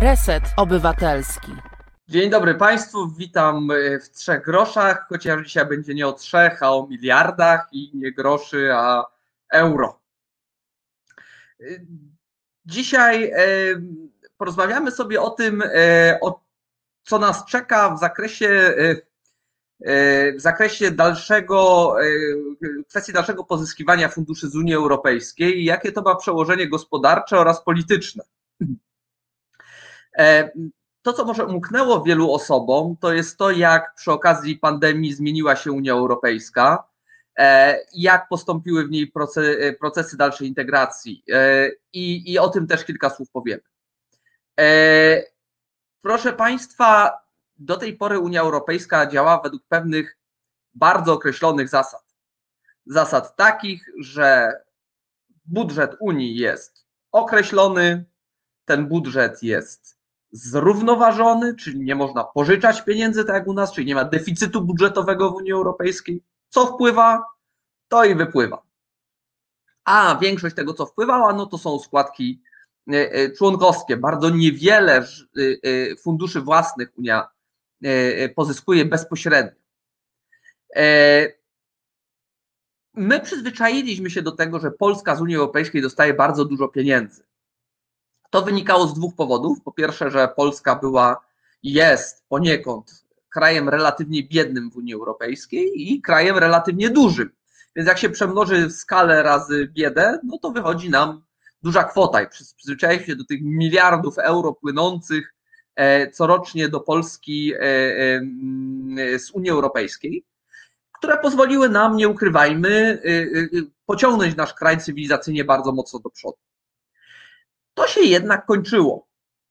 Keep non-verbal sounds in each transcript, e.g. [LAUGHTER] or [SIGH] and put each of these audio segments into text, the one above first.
Reset Obywatelski. Dzień dobry Państwu, witam w trzech groszach, chociaż dzisiaj będzie nie o trzech, a o miliardach i nie groszy, a euro. Dzisiaj porozmawiamy sobie o tym, co nas czeka w zakresie w zakresie dalszego, kwestii dalszego pozyskiwania funduszy z Unii Europejskiej i jakie to ma przełożenie gospodarcze oraz polityczne. To, co może umknęło wielu osobom, to jest to, jak przy okazji pandemii zmieniła się Unia Europejska, jak postąpiły w niej procesy dalszej integracji. I, i o tym też kilka słów powiemy. Proszę Państwa, do tej pory Unia Europejska działa według pewnych bardzo określonych zasad. Zasad takich, że budżet Unii jest określony, ten budżet jest zrównoważony, czyli nie można pożyczać pieniędzy tak jak u nas, czyli nie ma deficytu budżetowego w Unii Europejskiej. Co wpływa, to i wypływa. A większość tego, co wpływała, no to są składki e, e, członkowskie. Bardzo niewiele e, funduszy własnych Unia pozyskuje bezpośrednio. My przyzwyczailiśmy się do tego, że Polska z Unii Europejskiej dostaje bardzo dużo pieniędzy. To wynikało z dwóch powodów. Po pierwsze, że Polska była i jest poniekąd krajem relatywnie biednym w Unii Europejskiej i krajem relatywnie dużym. Więc jak się przemnoży skalę razy biedę, no to wychodzi nam duża kwota i przyzwyczailiśmy się do tych miliardów euro płynących e, corocznie do Polski e, e, z Unii Europejskiej, które pozwoliły nam, nie ukrywajmy, pociągnąć nasz kraj cywilizacyjnie bardzo mocno do przodu. To się jednak kończyło.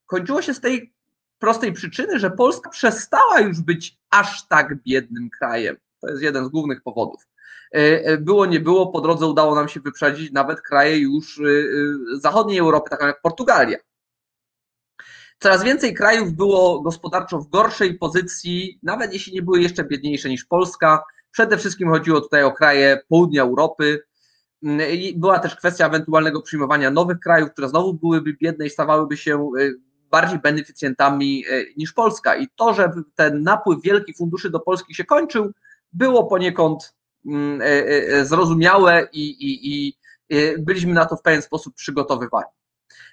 Kończyło się z tej prostej przyczyny, że Polska przestała już być aż tak biednym krajem. To jest jeden z głównych powodów. E, e, było, nie było, po drodze udało nam się wyprzedzić nawet kraje już e, zachodniej Europy, takie jak Portugalia. Coraz więcej krajów było gospodarczo w gorszej pozycji, nawet jeśli nie były jeszcze biedniejsze niż Polska. Przede wszystkim chodziło tutaj o kraje południa Europy, była też kwestia ewentualnego przyjmowania nowych krajów, które znowu byłyby biedne i stawałyby się y, bardziej beneficjentami y, niż Polska. I to, że ten napływ wielkich funduszy do Polski się kończył, było poniekąd mm, y, zrozumiałe i, i, i byliśmy na to w pewien sposób przygotowywani.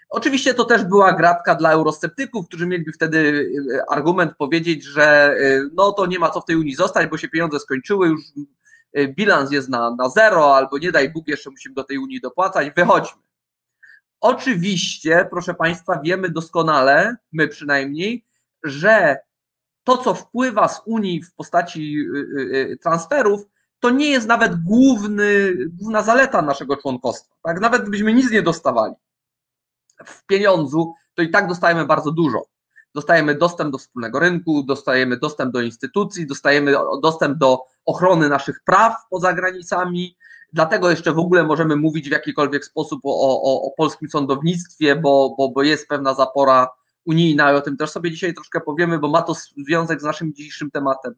Oczywiście to też była gratka dla eurosceptyków, którzy mieliby wtedy argument powiedzieć, że no to nie ma co w tej Unii zostać, bo się pieniądze skończyły, już Y, bilans jest na, na zero, albo nie daj Bóg, jeszcze musimy do tej Unii dopłacać, wychodźmy. Oczywiście, proszę Państwa, wiemy doskonale, my przynajmniej, że to, co wpływa z Unii w postaci y, y, transferów, to nie jest nawet główny, główna zaleta naszego członkostwa. Tak? Nawet gdybyśmy nic nie dostawali w pieniądzu, to i tak dostajemy bardzo dużo dostajemy dostęp do wspólnego rynku, dostajemy dostęp do instytucji, dostajemy dostęp do ochrony naszych praw poza granicami. Dlatego jeszcze w ogóle możemy mówić w jakikolwiek sposób o, o, o polskim sądownictwie, bo, bo, bo jest pewna zapora unijna i o tym też sobie dzisiaj troszkę powiemy, bo ma to związek z naszym dzisiejszym tematem.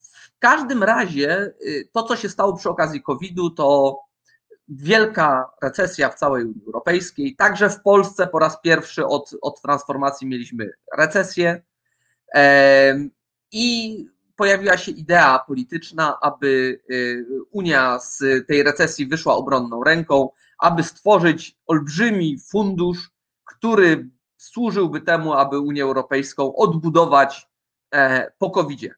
W każdym razie y, to, co się stało przy okazji COVID-u, to wielka recesja w całej Unii Europejskiej. Także w Polsce po raz pierwszy od, od transformacji mieliśmy recesję. I pojawiła się idea polityczna, aby y, Unia z tej recesji wyszła obronną ręką, aby stworzyć olbrzymi fundusz, który służyłby temu, aby Unię Europejską odbudować e, po covid -zie.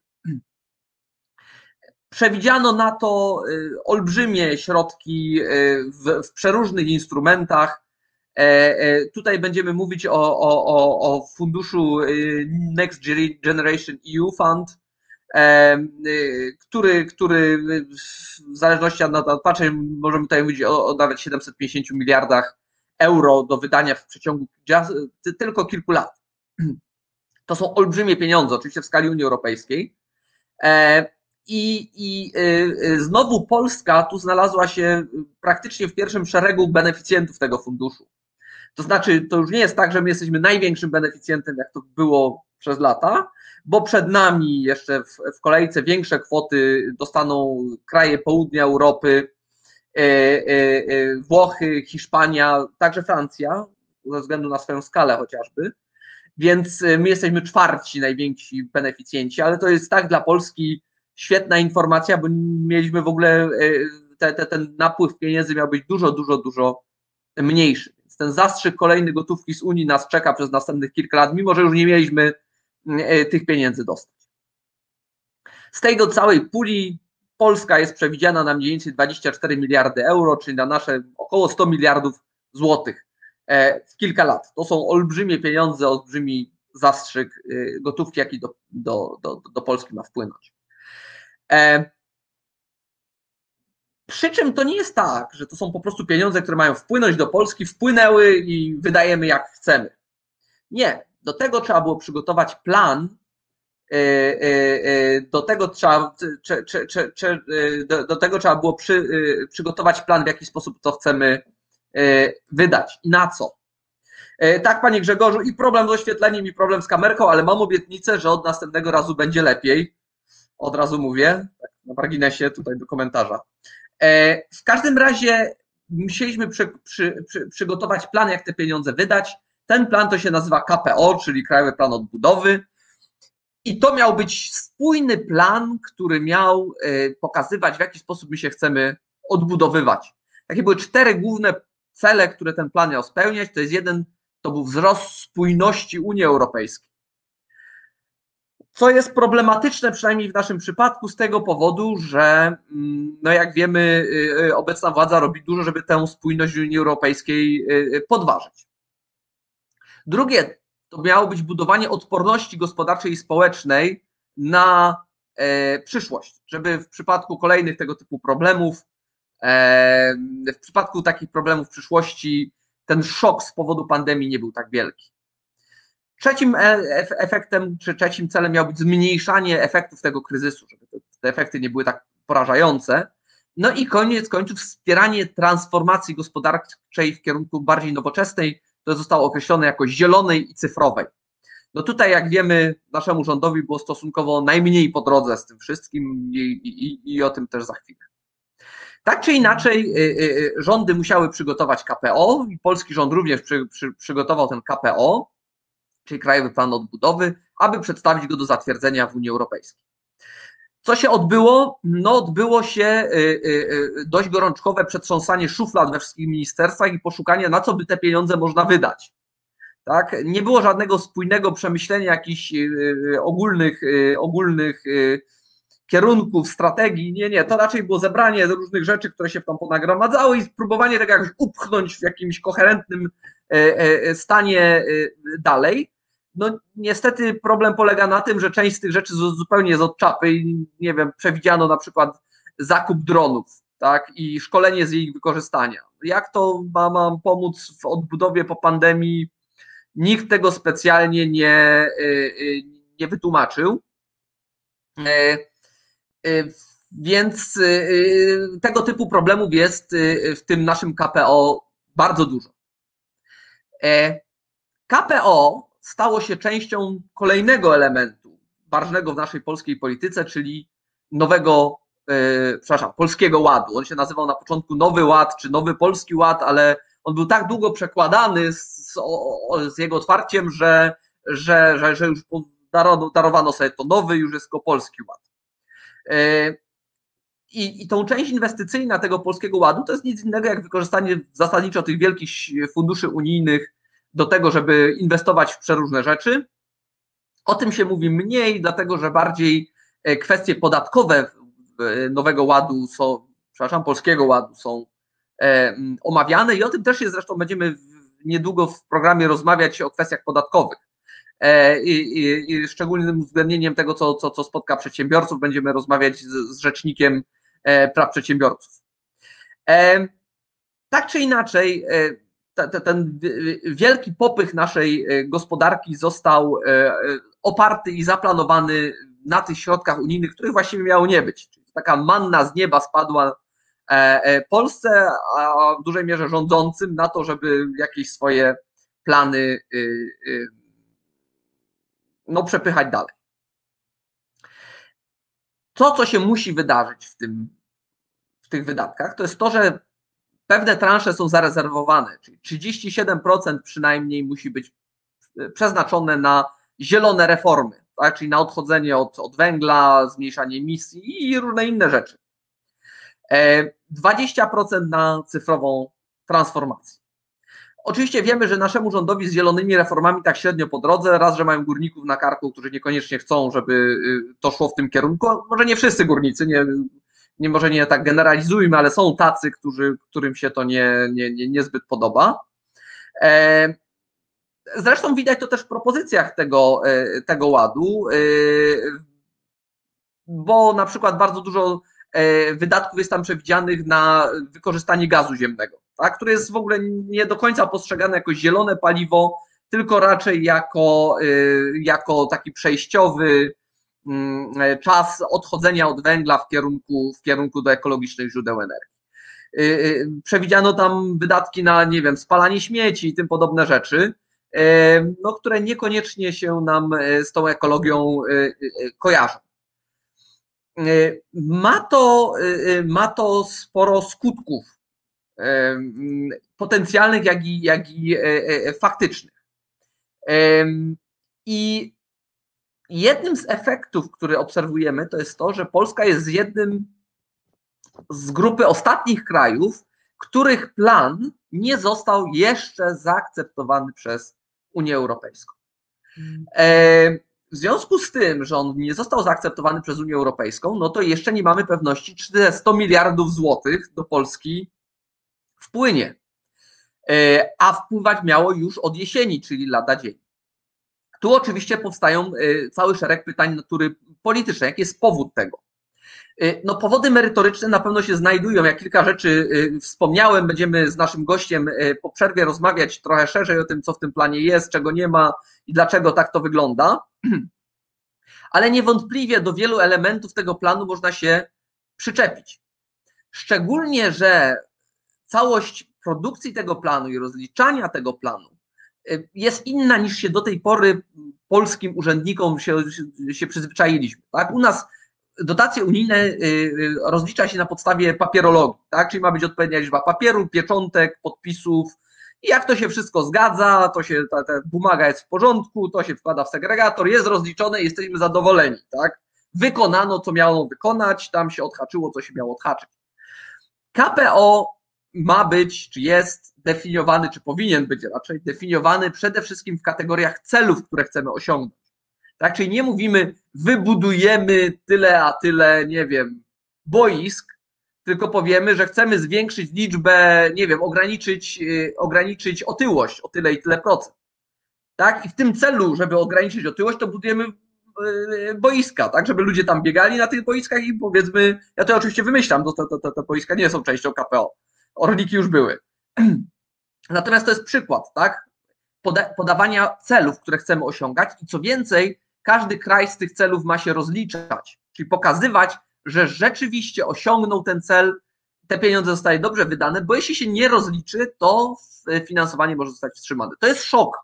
Przewidziano na to y, olbrzymie środki y, w, w przeróżnych instrumentach. E, e, tutaj będziemy mówić o, o, o funduszu y, Next Generation EU Fund, e, który, który w zależności od nadpatrzeń możemy tutaj mówić o, o nawet 750 miliardach euro do wydania w przeciągu tylko kilku lat. [CLEARS THROAT] To są olbrzymie pieniądze, oczywiście w skali Unii Europejskiej. I, I y, y, znowu Polska tu znalazła się praktycznie w pierwszym szeregu beneficjentów tego funduszu. To znaczy, to już nie jest tak, że my jesteśmy największym beneficjentem, jak to było przez lata, bo przed nami jeszcze w, w kolejce większe kwoty dostaną kraje południa Europy, e, e, e, Włochy, Hiszpania, także Francja. ze względu na swoją skalę chociażby. Więc my jesteśmy czwarci najwięksi beneficjenci, ale to jest tak dla Polski świetna informacja, bo mieliśmy w ogóle te, te, ten napływ pieniędzy miał być dużo, dużo, dużo mniejszy. Więc ten zastrzyk kolejny gotówki z Unii nas czeka przez następnych kilka lat, mimo że już nie mieliśmy tych pieniędzy dostać. Z tej do całej puli Polska jest przewidziana na mniej więcej 24 miliardy euro, czyli na nasze około 100 miliardów złotych e, w kilka lat. To są olbrzymie pieniądze, olbrzymi zastrzyk e, gotówki, jaki do, do, do, do Polski ma wpłynąć. E, przy czym to nie jest tak, że to są po prostu pieniądze, które mają wpłynąć do Polski, wpłynęły i wydajemy jak chcemy. Nie. Do tego trzeba było przygotować plan E, e, do tego trzeba, do, tego trzeba było przy, przygotować plan, w jaki sposób to chcemy wydać i na co. Tak, panie Grzegorzu, i problem z oświetleniem, i problem z kamerką, ale mam obietnicę, że od następnego razu będzie lepiej. Od razu mówię, tak na marginesie tutaj do komentarza. W każdym razie musieliśmy przy, przy, przy, przygotować plan, jak te pieniądze wydać. Ten plan to się nazywa KPO, czyli Krajowy Plan Odbudowy. I to miał być spójny plan, który miał e, pokazywać, w jaki sposób my się chcemy odbudowywać. Takie były cztery główne cele, które ten plan miał spełniać. To jest jeden, to był wzrost spójności Unii Europejskiej. Co jest problematyczne, przynajmniej w naszym przypadku, z tego powodu, że, mm, no jak wiemy, e, e, obecna władza robi dużo, żeby tę spójność Unii Europejskiej podważyć. Drugie to miało być budowanie odporności gospodarczej i społecznej na e, przyszłość, żeby w przypadku kolejnych tego typu problemów, e, w przypadku takich problemów w przyszłości, ten szok z powodu pandemii nie był tak wielki. Trzecim e, efektem, czy trzecim celem miał być zmniejszanie efektów tego kryzysu, żeby te, te efekty nie były tak porażające. No i koniec końców wspieranie transformacji gospodarczej w kierunku bardziej nowoczesnej, to zostało określone jako zielonej i cyfrowej. No tutaj, jak wiemy, naszemu rządowi było stosunkowo najmniej po drodze z tym wszystkim i, i, i o tym też za chwilę. Tak czy inaczej, y, y, y, rządy musiały przygotować KPO i polski rząd również przy, przy, przygotował ten KPO, czyli Krajowy Plan Odbudowy, aby przedstawić go do zatwierdzenia w Unii Europejskiej. Co się odbyło? No, odbyło się y, y, y, dość gorączkowe przetrząsanie szuflad we wszystkich ministerstwach i poszukanie, na co by te pieniądze można wydać. Tak? Nie było żadnego spójnego przemyślenia jakichś ogólnych, ogólnych kierunków, strategii. Nie, nie, to raczej było zebranie różnych rzeczy, które się tam ponagromadzały i spróbowanie tego jakoś upchnąć w jakimś koherentnym stanie dalej. No niestety problem polega na tym, że część z tych rzeczy zupełnie jest od czapy i nie wiem, przewidziano na przykład zakup dronów, tak, i szkolenie z ich wykorzystania. Jak to ma, ma pomóc w odbudowie po pandemii? Nikt tego specjalnie nie, nie wytłumaczył. E, y, więc tego typu problemów jest w tym naszym KPO bardzo dużo. E, KPO stało się częścią kolejnego elementu ważnego w naszej polskiej polityce, czyli nowego, yy, przepraszam, polskiego ładu. On się nazywał na początku Nowy Ład czy Nowy Polski Ład, ale on był tak długo przekładany z, z jego otwarciem, że, że, że, że już darowano sobie to nowy, już jest polski ład. Yy, i, I tą część inwestycyjna tego polskiego ładu to jest nic innego jak wykorzystanie zasadniczo tych wielkich funduszy unijnych do tego, żeby inwestować w przeróżne rzeczy. O tym się mówi mniej, dlatego że bardziej e, kwestie podatkowe e, Nowego Ładu są, przepraszam, Polskiego Ładu są e, omawiane i o tym też się zresztą będziemy niedługo w programie rozmawiać o kwestiach podatkowych. I, i, i szczególnym uwzględnieniem tego, co, co, co spotka przedsiębiorców, będziemy rozmawiać z, z rzecznikiem praw przedsiębiorców. Tak czy inaczej, ten wielki popych naszej e, gospodarki został e, e, oparty i zaplanowany na tych środkach unijnych, których właściwie miało nie być. Czyli taka manna z nieba spadła Polsce, a w dużej mierze rządzącym na to, żeby jakieś swoje plany no, przepychać dalej. To, co się musi wydarzyć w, tym, w tych wydatkach, to jest to, że pewne transze są zarezerwowane, czyli 37% przynajmniej musi być przeznaczone na zielone reformy, tak? czyli na odchodzenie od, od węgla, zmniejszanie emisji i różne inne rzeczy. 20% na cyfrową transformację. Oczywiście wiemy, że naszemu rządowi z zielonymi reformami tak średnio po drodze, raz, że mają górników na karku, którzy niekoniecznie chcą, żeby y, to szło w tym kierunku, może nie wszyscy górnicy, nie, nie może nie tak generalizujmy, ale są tacy, którzy, którym się to nie, nie, nie, niezbyt podoba. E, zresztą widać to też w propozycjach tego, e, tego ładu, e, bo na przykład bardzo dużo wydatków jest tam przewidzianych na wykorzystanie gazu ziemnego tak, które jest w ogóle nie do końca postrzegane jako zielone paliwo, tylko raczej jako, y, jako taki przejściowy mm, czas odchodzenia od węgla w kierunku, w kierunku do ekologicznych źródeł energii. Y, y, przewidziano tam wydatki na, nie wiem, spalanie śmieci i tym podobne rzeczy, no, które niekoniecznie się nam z tą ekologią kojarzą. Ma to, ma to sporo skutków potencjalnych, jak i, jak i e, e, faktycznych. I jednym z efektów, który obserwujemy, to jest to, że Polska jest jednym z grupy ostatnich krajów, których plan nie został jeszcze zaakceptowany przez Unię Europejską. W związku z tym, że on nie został zaakceptowany przez Unię Europejską, no to jeszcze nie mamy pewności, czy te 100 miliardów złotych do Polski wpłynie. E, a wpływać miało już od jesieni, czyli lada dzień. Tu oczywiście powstają e, cały szereg pytań natury politycznej. Jaki jest powód tego? E, no, powody merytoryczne na pewno się znajdują. Ja kilka rzeczy wspomniałem. Będziemy z naszym gościem po przerwie rozmawiać trochę szerzej o tym, co w tym planie jest, czego nie ma i dlaczego tak to wygląda. [CLEARS THROAT] Ale niewątpliwie do wielu elementów tego planu można się przyczepić. Szczególnie, że całość produkcji tego planu i rozliczania tego planu y, jest inna niż się do tej pory polskim urzędnikom się, się przyzwyczailiśmy. Tak? U nas dotacje unijne y, y, rozlicza się na podstawie papierologii, tak? czyli ma być odpowiednia liczba papieru, pieczątek, podpisów. I jak to się wszystko zgadza, to się ta, ta bumaga jest w porządku, to się wkłada w segregator, jest rozliczone jesteśmy zadowoleni. Tak? Wykonano, co miało wykonać, tam się odhaczyło, co się miało odhaczyć. KPO ma być, czy jest definiowany, czy powinien być raczej definiowany przede wszystkim w kategoriach celów, które chcemy osiągnąć. Tak, czyli nie mówimy, wybudujemy tyle, a tyle, nie wiem, boisk, tylko powiemy, że chcemy zwiększyć liczbę, nie wiem, ograniczyć, yy, ograniczyć otyłość o tyle i tyle procent. Tak? I w tym celu, żeby ograniczyć otyłość, to budujemy yy, boiska, tak, żeby ludzie tam biegali na tych boiskach i powiedzmy, ja to oczywiście wymyślam, to te, te, te boiska nie są częścią KPO, orliki już były. [CLEARS THROAT] Natomiast to jest przykład, tak? Poda podawania celów, które chcemy osiągać i co więcej, każdy kraj z tych celów ma się rozliczać, czyli pokazywać, że rzeczywiście osiągnął ten cel, te pieniądze zostały dobrze wydane, bo jeśli się nie rozliczy, to finansowanie może zostać wstrzymane. To jest szok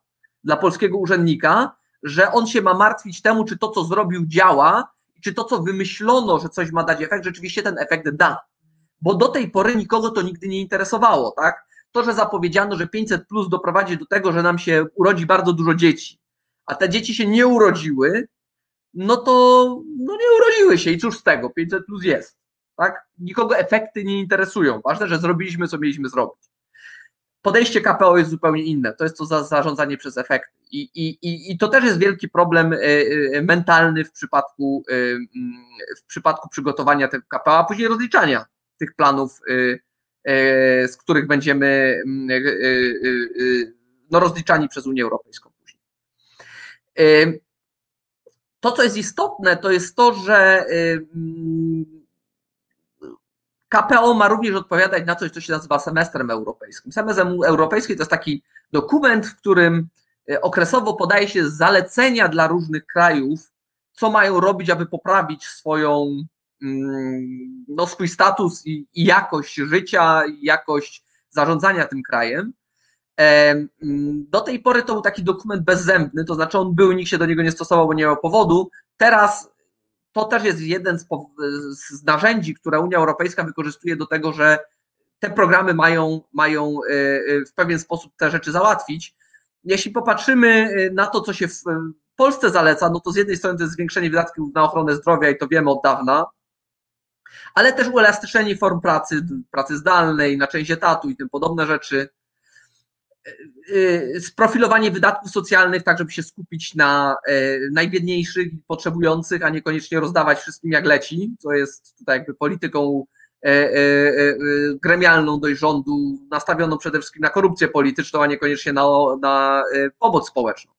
dla polskiego urzędnika, że on się ma martwić temu, czy to, co zrobił, działa, czy to, co wymyślono, że coś ma dać efekt, rzeczywiście ten efekt da bo do tej pory nikogo to nigdy nie interesowało, tak? To, że zapowiedziano, że 500 plus doprowadzi do tego, że nam się urodzi bardzo dużo dzieci, a te dzieci się nie urodziły, no to no nie urodziły się i cóż z tego, 500 plus jest, tak? Nikogo efekty nie interesują. Ważne, że zrobiliśmy, co mieliśmy zrobić. Podejście KPO jest zupełnie inne. To jest to za, zarządzanie przez efekty. I, i, I to też jest wielki problem y, y, mentalny w przypadku, mm, w przypadku przygotowania tego KPO, a później rozliczania tych planów, y, y, z których będziemy y, no, rozliczani przez Unię Europejską później. To, co jest istotne, to jest to, że KPO ma również odpowiadać na coś, co się nazywa semestrem europejskim. Semestr europejski to jest taki dokument, w którym okresowo podaje się zalecenia dla różnych krajów, co mają robić, aby poprawić swoją Mm, no, swój status i, i jakość życia, i jakość zarządzania tym krajem. Mm, do tej pory to był taki dokument bezzębny, to znaczy on był, nikt się do niego nie stosował, bo nie miał powodu. Teraz to też jest jeden z, z narzędzi, które Unia Europejska wykorzystuje do tego, że te programy mają, mają w pewien sposób te rzeczy załatwić. Jeśli popatrzymy na to, co się w Polsce zaleca, no to z jednej strony to jest zwiększenie wydatków na ochronę zdrowia i to wiemy od dawna, ale też uelastycznienie form pracy, pracy zdalnej, na część etatu i tym podobne rzeczy. Sprofilowanie wydatków socjalnych, tak żeby się skupić na najbiedniejszych i potrzebujących, a niekoniecznie rozdawać wszystkim jak leci, co jest tutaj jakby polityką gremialną dość rządu, nastawioną przede wszystkim na korupcję polityczną, a niekoniecznie na, na pomoc społeczną.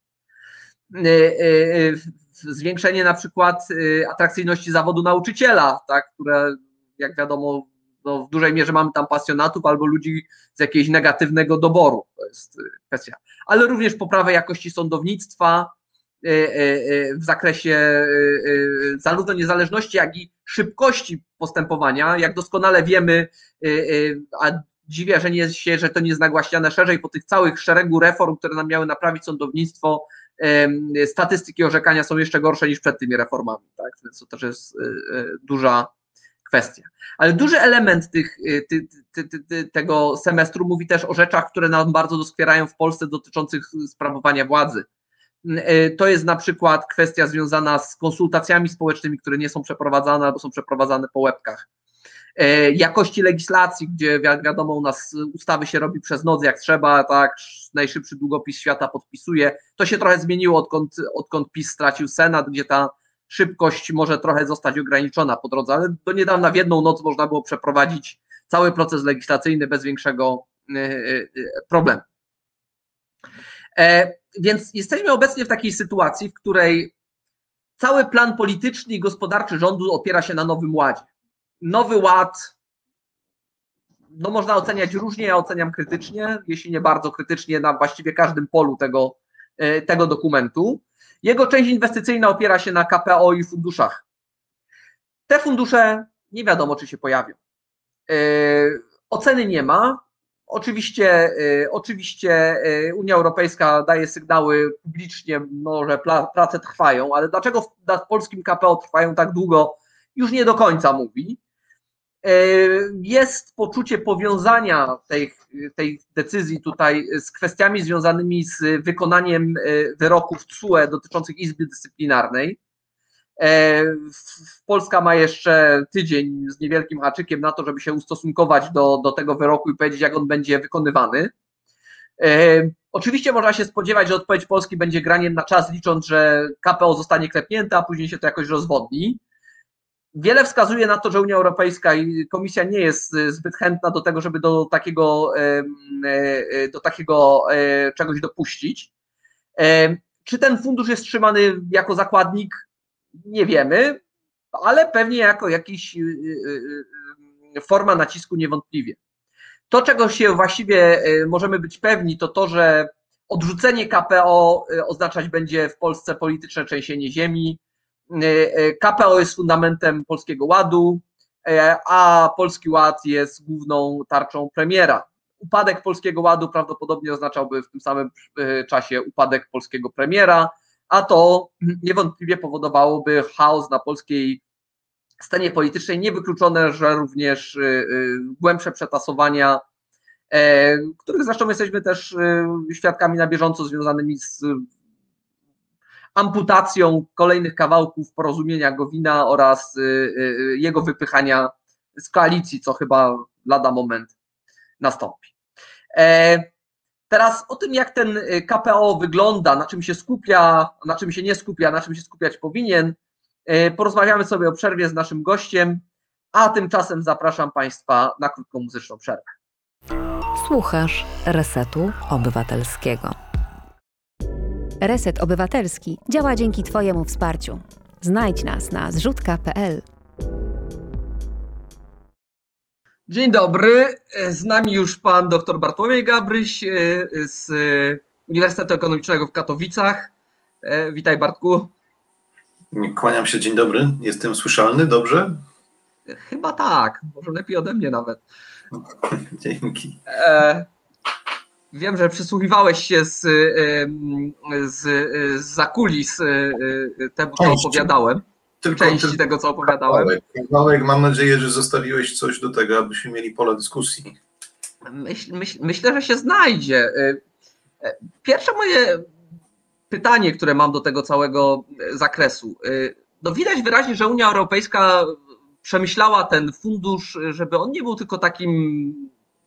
Zwiększenie na przykład atrakcyjności zawodu nauczyciela, tak, które jak wiadomo no, w dużej mierze mamy tam pasjonatów albo ludzi z jakiegoś negatywnego doboru. To jest kwestia. Ale również poprawę jakości sądownictwa w zakresie zarówno niezależności, jak i szybkości postępowania. Jak doskonale wiemy, a dziwię, że, nie, się, że to nie jest nagłaśniane szerzej po tych całych szeregu reform, które nam miały naprawić sądownictwo, statystyki orzekania są jeszcze gorsze niż przed tymi reformami. Tak? Więc to też jest duża kwestia. Ale duży element tych, ty, ty, ty, tego semestru mówi też o rzeczach, które nam bardzo doskwierają w Polsce dotyczących sprawowania władzy. To jest na przykład kwestia związana z konsultacjami społecznymi, które nie są przeprowadzane albo są przeprowadzane po łebkach. Jakości legislacji, gdzie wiadomo, u nas ustawy się robi przez noc jak trzeba, tak, najszybszy długopis świata podpisuje. To się trochę zmieniło, odkąd, odkąd PiS stracił Senat, gdzie ta szybkość może trochę zostać ograniczona po drodze, ale do niedawna w jedną noc można było przeprowadzić cały proces legislacyjny bez większego e, e, problemu. E, więc jesteśmy obecnie w takiej sytuacji, w której cały plan polityczny i gospodarczy rządu opiera się na Nowym Ładzie. Nowy Ład, no można oceniać różnie, ja oceniam krytycznie, jeśli nie bardzo krytycznie na właściwie każdym polu tego, tego dokumentu. Jego część inwestycyjna opiera się na KPO i funduszach. Te fundusze nie wiadomo, czy się pojawią. E, oceny nie ma. Oczywiście, e, oczywiście e, Unia Europejska daje sygnały publicznie, no, że prace trwają, ale dlaczego nad polskim KPO trwają tak długo, już nie do końca mówi. Jest poczucie powiązania tej, tej decyzji tutaj z kwestiami związanymi z wykonaniem wyroków TSUE dotyczących Izby Dyscyplinarnej. Polska ma jeszcze tydzień z niewielkim haczykiem na to, żeby się ustosunkować do, do tego wyroku i powiedzieć, jak on będzie wykonywany. Oczywiście można się spodziewać, że odpowiedź Polski będzie graniem na czas, licząc, że KPO zostanie klepnięte, a później się to jakoś rozwodni. Wiele wskazuje na to, że Unia Europejska i Komisja nie jest e, zbyt chętna do tego, żeby do takiego, e, e, do takiego czegoś dopuścić. Czy ten fundusz jest trzymany jako zakładnik? Nie wiemy, ale pewnie jako jakiś forma nacisku niewątpliwie. To, czego się właściwie możemy być pewni, to to, że odrzucenie KPO oznaczać będzie w Polsce polityczne trzęsienie ziemi, E, e, KPO jest fundamentem Polskiego Ładu, e, a Polski Ład jest główną tarczą premiera. Upadek Polskiego Ładu prawdopodobnie oznaczałby w tym samym czasie upadek polskiego premiera, a to niewątpliwie powodowałoby chaos na polskiej scenie politycznej. Niewykluczone, że również głębsze przetasowania, których zresztą jesteśmy też świadkami na bieżąco związanymi z amputacją kolejnych kawałków porozumienia Gowina oraz y, y, y, jego wypychania z koalicji, co chyba lada moment nastąpi. E, teraz o tym, jak ten KPO wygląda, na czym się skupia, na czym się nie skupia, na czym się skupiać powinien, e, porozmawiamy sobie o przerwie z naszym gościem, a tymczasem zapraszam Państwa na krótką muzyczną przerwę. Słuchasz Resetu Obywatelskiego. Reset Obywatelski działa dzięki Twojemu wsparciu. Znajdź nas na zrzutka.pl. Dzień dobry. Z nami już pan dr Bartłomiej Gabryś e, z Uniwersytetu Ekonomicznego w Katowicach. E, witaj Bartku. Kłaniam się, dzień dobry. Jestem słyszalny, dobrze? Chyba tak, może lepiej ode mnie nawet. [LAUGHS] Dzięki. E Wiem, że przysłuchiwałeś się z, z, z zakulis temu, co opowiadałem. Tylko części tego, co opowiadałem. Kawałek. Mam nadzieję, że zostawiłeś coś do tego, abyśmy mieli pole dyskusji. Myśl, myśl, myślę, że się znajdzie. Pierwsze moje pytanie, które mam do tego całego zakresu. No widać wyraźnie, że Unia Europejska przemyślała ten fundusz, żeby on nie był tylko takim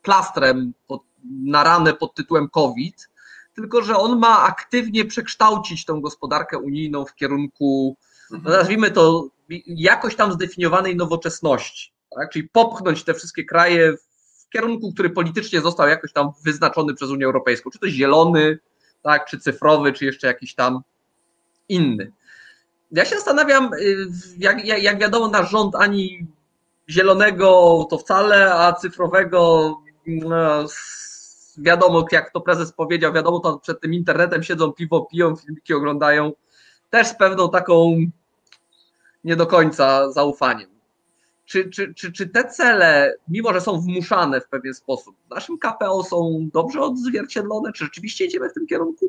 plastrem pod, na ranę pod tytułem COVID, tylko że on ma aktywnie przekształcić tą gospodarkę unijną w kierunku, no mhm. nazwijmy to, jakoś tam zdefiniowanej nowoczesności. Tak? Czyli popchnąć te wszystkie kraje w kierunku, który politycznie został jakoś tam wyznaczony przez Unię Europejską. Czy to zielony, tak, czy cyfrowy, czy jeszcze jakiś tam inny. Ja się zastanawiam, y, jak, jak, jak wiadomo, nasz rząd ani zielonego to wcale, a cyfrowego no, wiadomo, jak to prezes powiedział, wiadomo, to przed tym internetem siedzą, piwo piją, filmiki oglądają, też z pewną taką nie do końca zaufaniem. Czy, czy, czy, czy te cele, mimo że są wmuszane w pewien sposób, w naszym KPO są dobrze odzwierciedlone? Czy rzeczywiście idziemy w tym kierunku?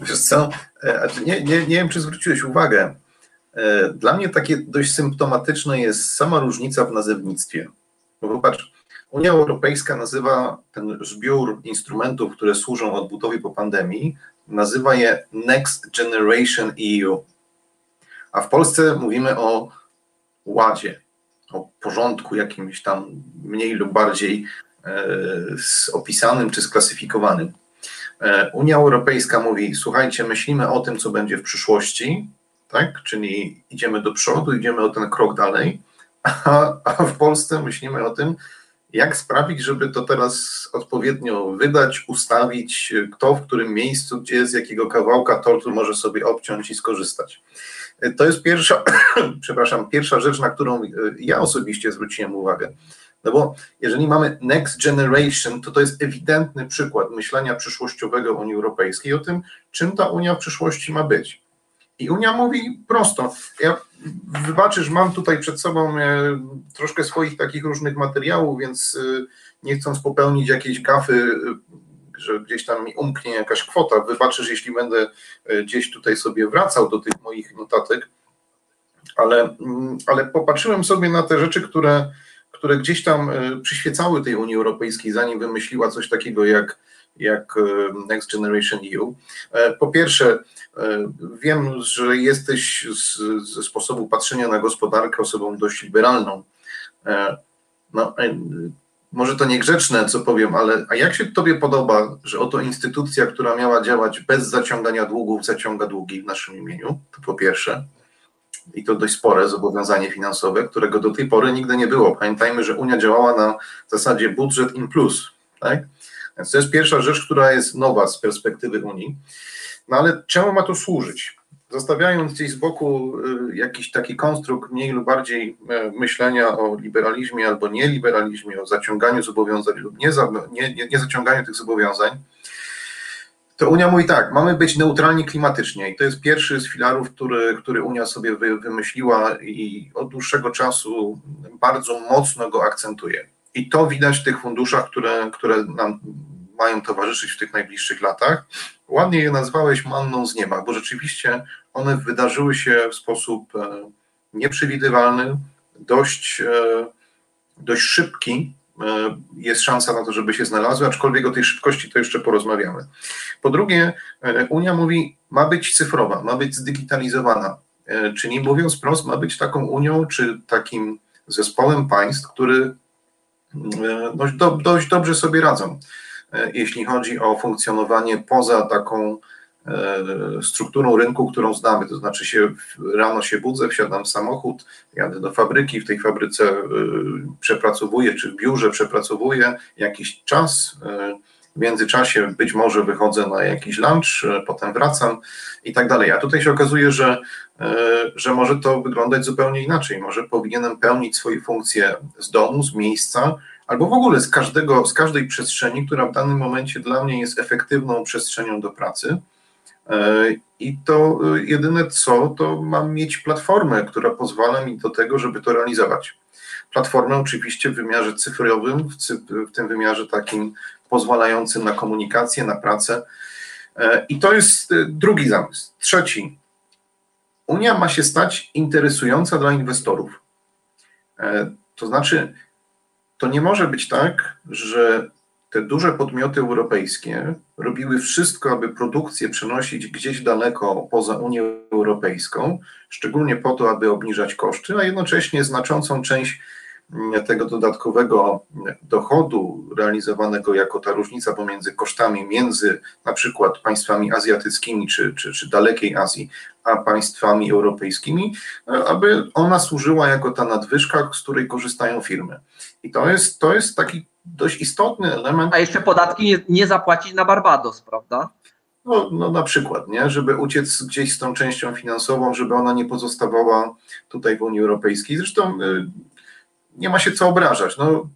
Wiesz co, e, nie, nie, nie wiem, czy zwróciłeś uwagę. E, dla mnie takie dość symptomatyczne jest sama różnica w nazewnictwie. Bo popatrz, Unia Europejska nazywa ten zbiór instrumentów, które służą odbudowie po pandemii, nazywa je Next Generation EU. A w Polsce mówimy o ładzie, o porządku jakimś tam mniej lub bardziej e, opisanym czy sklasyfikowanym. E, Unia Europejska mówi: Słuchajcie, myślimy o tym, co będzie w przyszłości, tak? Czyli idziemy do przodu, idziemy o ten krok dalej, a, [LAUGHS] a w Polsce myślimy o tym, jak sprawić, żeby to teraz odpowiednio wydać, ustawić, kto w którym miejscu, gdzie z jakiego kawałka tortu może sobie obciąć i skorzystać. To jest pierwsza, [CLEARS THROAT] przepraszam, pierwsza rzecz, na którą ja osobiście zwróciłem uwagę. No bo jeżeli mamy next generation, to to jest ewidentny przykład myślenia przyszłościowego Unii Europejskiej o tym, czym ta Unia w przyszłości ma być. I Unia mówi prosto, ja wybaczysz, mam tutaj przed sobą e, troszkę swoich takich różnych materiałów, więc e, nie chcąc popełnić jakiejś gafy, e, że gdzieś tam mi umknie jakaś kwota, wybaczysz, jeśli będę gdzieś tutaj sobie wracał do tych moich notatek, ale, mm, ale popatrzyłem sobie na te rzeczy, które, które gdzieś tam przyświecały tej Unii Europejskiej, zanim wymyśliła coś takiego jak jak e, Next Generation EU. E, po pierwsze, e, wiem, że jesteś z, ze sposobu patrzenia na gospodarkę osobą dość liberalną. No, może to niegrzeczne, co powiem, ale a jak się Tobie podoba, że oto instytucja, która miała działać bez zaciągania długów, zaciąga długi w naszym imieniu? To po pierwsze. I to dość spore zobowiązanie finansowe, którego do tej pory nigdy nie było. Pamiętajmy, że Unia działała na zasadzie budżet in plus. Tak? Więc to jest pierwsza rzecz, która jest nowa z perspektywy Unii. No ale czemu ma to służyć? Zostawiając gdzieś z boku y, jakiś taki konstrukt mniej lub bardziej e, myślenia o liberalizmie albo nieliberalizmie, o zaciąganiu zobowiązań lub nie, nie, nie, nie zaciąganiu tych zobowiązań, to Unia mówi tak, mamy być neutralni klimatycznie i to jest pierwszy z filarów, który, który Unia sobie wy, wymyśliła i od dłuższego czasu bardzo mocno go akcentuje. I to widać w tych funduszach, które, które nam mają towarzyszyć w tych najbliższych latach. Ładnie je nazwałeś manną z nieba, bo rzeczywiście one wydarzyły się w sposób e, nieprzewidywalny, dość, e, dość szybki. E, jest szansa na to, żeby się znalazły, aczkolwiek o tej szybkości to jeszcze porozmawiamy. Po drugie, Unia mówi, ma być cyfrowa, ma być zdigitalizowana, czyli mówiąc wprost, ma być taką Unią czy takim zespołem państw, który dość, do, dość dobrze sobie radzą, jeśli chodzi o funkcjonowanie poza taką e, strukturą rynku, którą znamy. To znaczy się rano się budzę, wsiadam w samochód, jadę do fabryki, w tej fabryce e, przepracowuję, czy w biurze przepracowuję jakiś czas. W międzyczasie być może wychodzę na jakiś lunch, potem wracam i tak dalej. A tutaj się okazuje, że, że może to wyglądać zupełnie inaczej. Może powinienem pełnić swoje funkcje z domu, z miejsca, albo w ogóle z, każdego, z każdej przestrzeni, która w danym momencie dla mnie jest efektywną przestrzenią do pracy. E, I to e, jedyne co, to mam mieć platformę, która pozwala mi do tego, żeby to realizować. Platformę oczywiście w wymiarze cyfrowym, w tym wymiarze takim pozwalającym na komunikację, na pracę. E, I to jest drugi zamysł. Trzeci. Unia ma się stać interesująca dla inwestorów. To znaczy, to nie może być tak, że te duże podmioty europejskie robiły wszystko, aby produkcję przenosić gdzieś daleko poza Unię Europejską, szczególnie po to, aby obniżać koszty, a jednocześnie znaczącą część tego dodatkowego dochodu realizowanego jako ta różnica pomiędzy kosztami między na przykład państwami azjatyckimi czy, czy, czy dalekiej Azji, a państwami europejskimi, aby ona służyła jako ta nadwyżka, z której korzystają firmy. I to jest, to jest taki dość istotny element. A jeszcze podatki nie, nie zapłacić na Barbados, prawda? No, no na przykład, nie? żeby uciec gdzieś z tą częścią finansową, żeby ona nie pozostawała tutaj w Unii Europejskiej. Zresztą y, nie ma się co obrażać. No,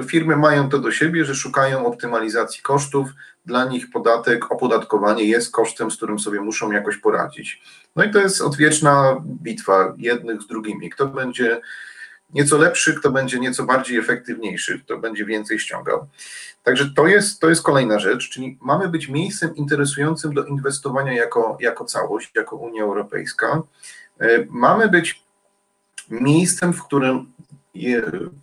y, firmy mają to do siebie, że szukają optymalizacji kosztów. Dla nich podatek, opodatkowanie jest kosztem, z którym sobie muszą jakoś poradzić. No i to jest odwieczna bitwa jednych z drugimi. Kto będzie nieco lepszy, kto będzie nieco bardziej efektywniejszy, kto będzie więcej ściągał. Także to jest, to jest kolejna rzecz, czyli mamy być miejscem interesującym do inwestowania jako, jako całość, jako Unia Europejska. E, mamy być miejscem, w którym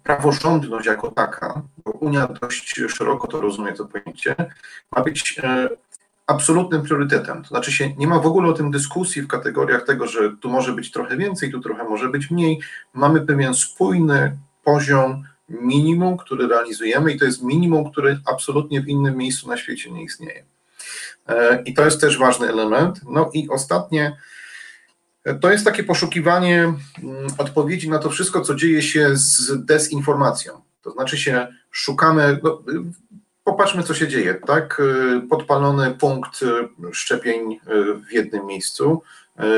praworządność jako taka, bo Unia dość szeroko to rozumie to pojęcie, ma być e, absolutnym priorytetem. To znaczy się, nie ma w ogóle o tym dyskusji w kategoriach tego, że tu może być trochę więcej, tu trochę może być mniej. Mamy pewien spójny poziom minimum, który realizujemy i to jest minimum, który absolutnie w innym miejscu na świecie nie istnieje. E, I to jest też ważny element. No i ostatnie, to jest takie poszukiwanie mm, odpowiedzi na to wszystko, co dzieje się z dezinformacją. To znaczy się, szukamy, no, popatrzmy, co się dzieje, tak? Y, podpalony punkt y, szczepień y, w jednym miejscu,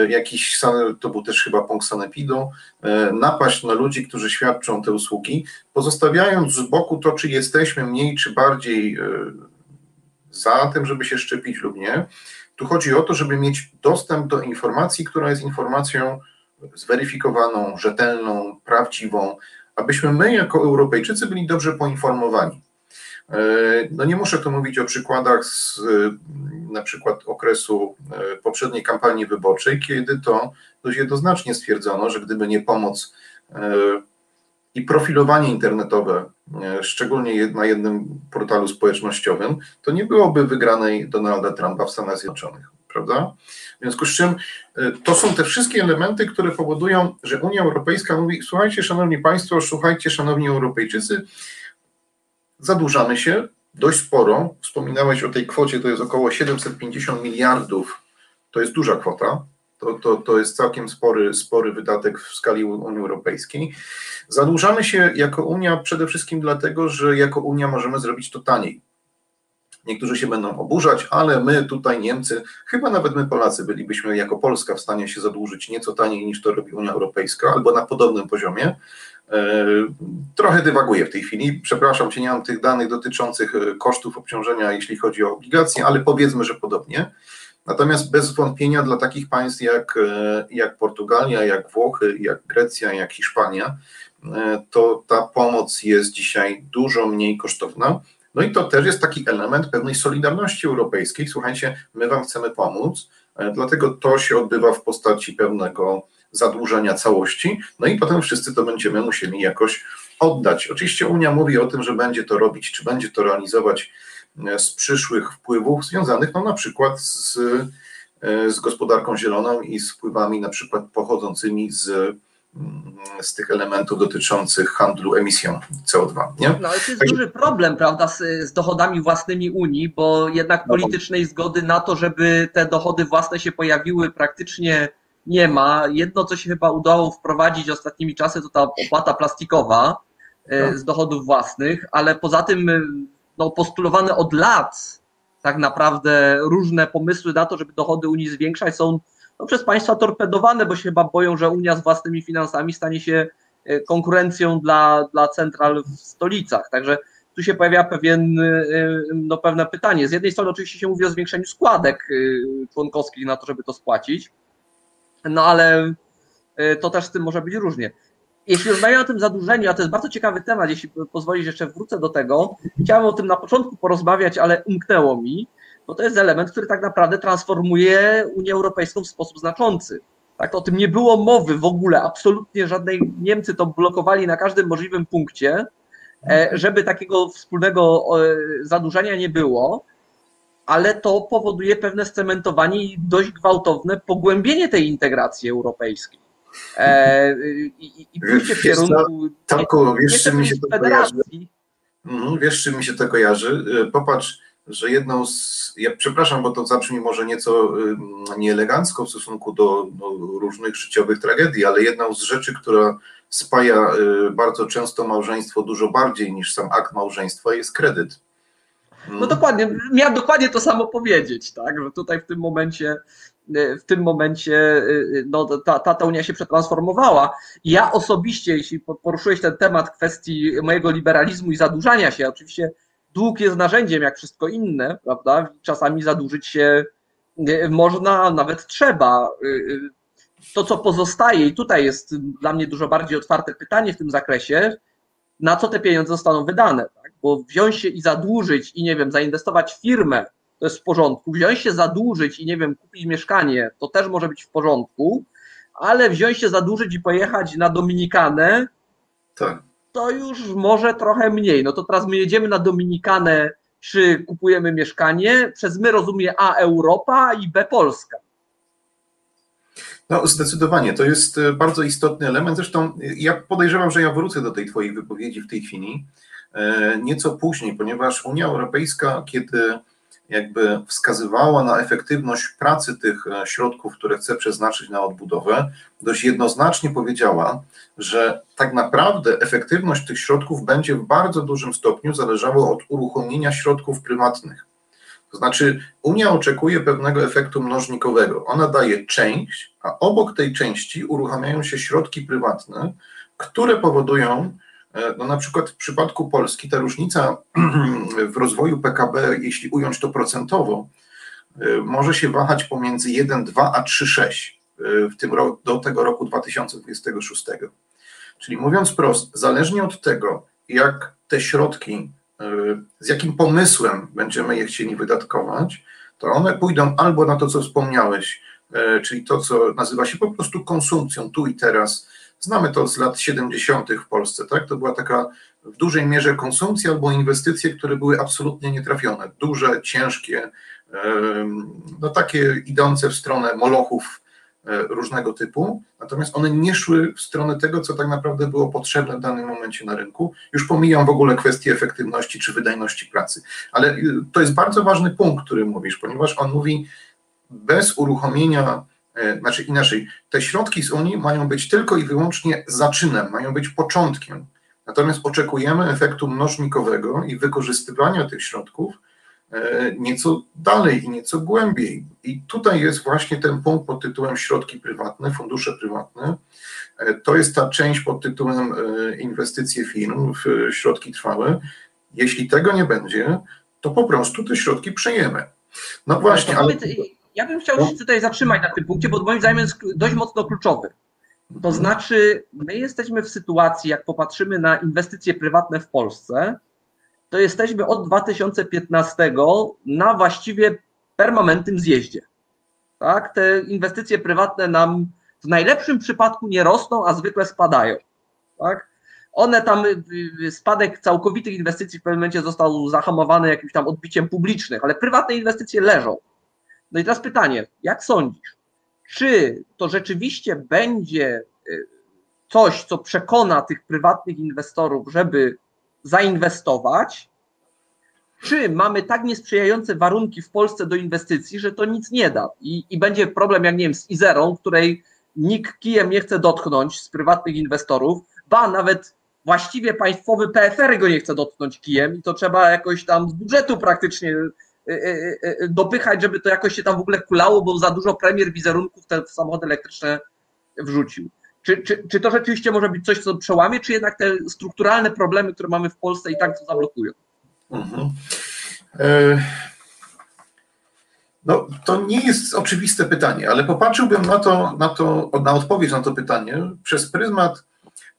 jakiś, to był też chyba punkt sanepidu, napaść na ludzi, którzy świadczą te usługi, pozostawiając z boku to, czy jesteśmy mniej czy bardziej za tym, żeby się szczepić lub nie. Tu chodzi o to, żeby mieć dostęp do informacji, która jest informacją zweryfikowaną, rzetelną, prawdziwą, abyśmy my jako Europejczycy byli dobrze poinformowani. E, no nie muszę tu mówić o przykładach z na przykład okresu e, poprzedniej kampanii wyborczej, kiedy to dość jednoznacznie stwierdzono, że gdyby nie pomoc e, i profilowanie internetowe, szczególnie na jednym portalu społecznościowym, to nie byłoby wygranej Donalda Trumpa w Stanach Zjednoczonych, prawda? W związku z czym to są te wszystkie elementy, które powodują, że Unia Europejska mówi: Słuchajcie, szanowni Państwo, słuchajcie, szanowni Europejczycy, zadłużamy się dość sporo. Wspominałeś o tej kwocie, to jest około 750 miliardów. To jest duża kwota. To, to, to jest całkiem spory, spory wydatek w skali Unii Europejskiej. Zadłużamy się jako Unia przede wszystkim dlatego, że jako Unia możemy zrobić to taniej. Niektórzy się będą oburzać, ale my tutaj Niemcy, chyba nawet my Polacy bylibyśmy jako Polska w stanie się zadłużyć nieco taniej niż to robi Unia Europejska, albo na podobnym poziomie. E, trochę dywaguję w tej chwili. Przepraszam cię, nie mam tych danych dotyczących e, kosztów obciążenia, jeśli chodzi o obligacje, ale powiedzmy, że podobnie. Natomiast bez wątpienia dla takich państw jak, e, jak Portugalia, jak Włochy, jak Grecja, jak Hiszpania, to ta pomoc jest dzisiaj dużo mniej kosztowna. No i to też jest taki element pewnej solidarności europejskiej. Słuchajcie, my Wam chcemy pomóc, dlatego to się odbywa w postaci pewnego zadłużenia całości, no i potem wszyscy to będziemy musieli jakoś oddać. Oczywiście Unia mówi o tym, że będzie to robić, czy będzie to realizować e, z przyszłych wpływów związanych no na przykład z, e, z gospodarką zieloną i z wpływami na przykład pochodzącymi z, mm, z tych elementów dotyczących handlu emisją CO2. Nie? No ale to jest duży problem, prawda, z, z dochodami własnymi Unii, bo jednak no politycznej zgody na to, żeby te dochody własne się pojawiły praktycznie nie ma. Jedno, co się chyba udało wprowadzić ostatnimi czasy, to ta opłata plastikowa e, no. z dochodów własnych, ale poza tym no, postulowane od lat tak naprawdę różne pomysły na to, żeby dochody Unii zwiększać, są no, przez państwa torpedowane, bo się chyba boją, że Unia z własnymi finansami stanie się e, konkurencją dla, dla central w stolicach. Także tu się pojawia pewien, no, pewne pytanie. Z jednej strony oczywiście się mówi o zwiększeniu składek członkowskich na to, żeby to spłacić, no ale to też z tym może być różnie. Jeśli rozmawiamy o tym zadłużeniu, a to jest bardzo ciekawy temat, jeśli pozwolisz, jeszcze wrócę do tego. Chciałem o tym na początku porozmawiać, ale umknęło mi, bo to jest element, który tak naprawdę transformuje Unię Europejską w sposób znaczący. Tak, o tym nie było mowy w ogóle, absolutnie żadnej. Niemcy to blokowali na każdym możliwym punkcie, e, żeby takiego wspólnego zadłużenia nie było, ale to powoduje pewne scementowanie i dość gwałtowne pogłębienie tej integracji europejskiej. E, I, i pójście w kierunku Tanku, wiesz, czym mi się to kojarzy? Mhm, Wiesz, czym mi się to kojarzy? Popatrz, że jedną z. Ja przepraszam, bo to zabrzmi może nieco nieelegancko w stosunku do, do różnych życiowych tragedii, ale jedną z rzeczy, która spaja y, bardzo często małżeństwo dużo bardziej niż sam akt małżeństwa, jest kredyt. No dokładnie, miałem dokładnie to samo powiedzieć, tak, że tutaj w tym momencie w tym momencie no, ta, ta, ta Unia się przetransformowała. Ja osobiście, jeśli poruszyłeś ten temat kwestii mojego liberalizmu i zadłużania się, oczywiście dług jest narzędziem jak wszystko inne, prawda? Czasami zadłużyć się można, nawet trzeba. To, co pozostaje, i tutaj jest dla mnie dużo bardziej otwarte pytanie w tym zakresie, na co te pieniądze zostaną wydane, tak? Bo wziąć się i zadłużyć i nie wiem, zainwestować w firmę, to jest w porządku. Wziąć się zadłużyć i nie wiem, kupić mieszkanie, to też może być w porządku, ale wziąć się zadłużyć i pojechać na Dominikanę, Tak. to już może trochę mniej. No to teraz my jedziemy na Dominikanę, czy kupujemy mieszkanie, przez my rozumie A Europa i B Polska. No, zdecydowanie, to jest e, bardzo istotny element. Zresztą e, ja podejrzewam, że ja wrócę do tej Twojej wypowiedzi w tej chwili e, nieco później, ponieważ Unia Europejska, kiedy jakby wskazywała na efektywność pracy tych środków, które chce przeznaczyć na odbudowę, dość jednoznacznie powiedziała, że tak naprawdę efektywność tych środków będzie w bardzo dużym stopniu zależała od uruchomienia środków prywatnych. To znaczy, Unia oczekuje pewnego efektu mnożnikowego. Ona daje część, a obok tej części uruchamiają się środki prywatne, które powodują, no na przykład w przypadku Polski, ta różnica [CLEARS THROAT] w rozwoju PKB, jeśli ująć to procentowo, może się wahać pomiędzy 1, 2 a 3, 6 w tym do tego roku 2026. Czyli mówiąc prosto, zależnie od tego, jak te środki z jakim pomysłem będziemy je chcieli wydatkować, to one pójdą albo na to, co wspomniałeś, czyli to, co nazywa się po prostu konsumpcją tu i teraz. Znamy to z lat 70. w Polsce, tak? To była taka w dużej mierze konsumpcja albo inwestycje, które były absolutnie nietrafione. Duże, ciężkie, no takie idące w stronę molochów różnego typu, natomiast one nie szły w stronę tego, co tak naprawdę było potrzebne w danym momencie na rynku. Już pomijam w ogóle kwestię efektywności czy wydajności pracy, ale to jest bardzo ważny punkt, który mówisz, ponieważ on mówi, bez uruchomienia, znaczy inaczej, te środki z Unii mają być tylko i wyłącznie zaczynem, mają być początkiem. Natomiast oczekujemy efektu mnożnikowego i wykorzystywania tych środków nieco dalej i nieco głębiej. I tutaj jest właśnie ten punkt pod tytułem środki prywatne, fundusze prywatne. To jest ta część pod tytułem inwestycje firm w środki trwałe. Jeśli tego nie będzie, to po prostu te środki przejemy. No właśnie, ale... Ja bym chciał się tutaj zatrzymać na tym punkcie, bo moim zdaniem jest dość mocno kluczowy. To znaczy, my jesteśmy w sytuacji, jak popatrzymy na inwestycje prywatne w Polsce, to jesteśmy od 2015 na właściwie permanentnym zjeździe. Tak? Te inwestycje prywatne nam w najlepszym przypadku nie rosną, a zwykle spadają. Tak? One tam, spadek całkowitych inwestycji w pewnym momencie został zahamowany jakimś tam odbiciem publicznych, ale prywatne inwestycje leżą. No i teraz pytanie, jak sądzisz, czy to rzeczywiście będzie coś, co przekona tych prywatnych inwestorów, żeby zainwestować, czy mamy tak niesprzyjające warunki w Polsce do inwestycji, że to nic nie da? I, i będzie problem, jak nie wiem, z Izerą, której nikt kijem nie chce dotknąć z prywatnych inwestorów, ba, nawet właściwie państwowy PFR go nie chce dotknąć kijem i to trzeba jakoś tam z budżetu praktycznie dopychać, żeby to jakoś się tam w ogóle kulało, bo za dużo premier wizerunków te samochody elektryczne wrzucił. Czy, czy, czy to rzeczywiście może być coś, co przełamie, czy jednak te strukturalne problemy, które mamy w Polsce i tak to zablokują? Mhm. No, to nie jest oczywiste pytanie, ale popatrzyłbym na to, na to, na odpowiedź na to pytanie przez pryzmat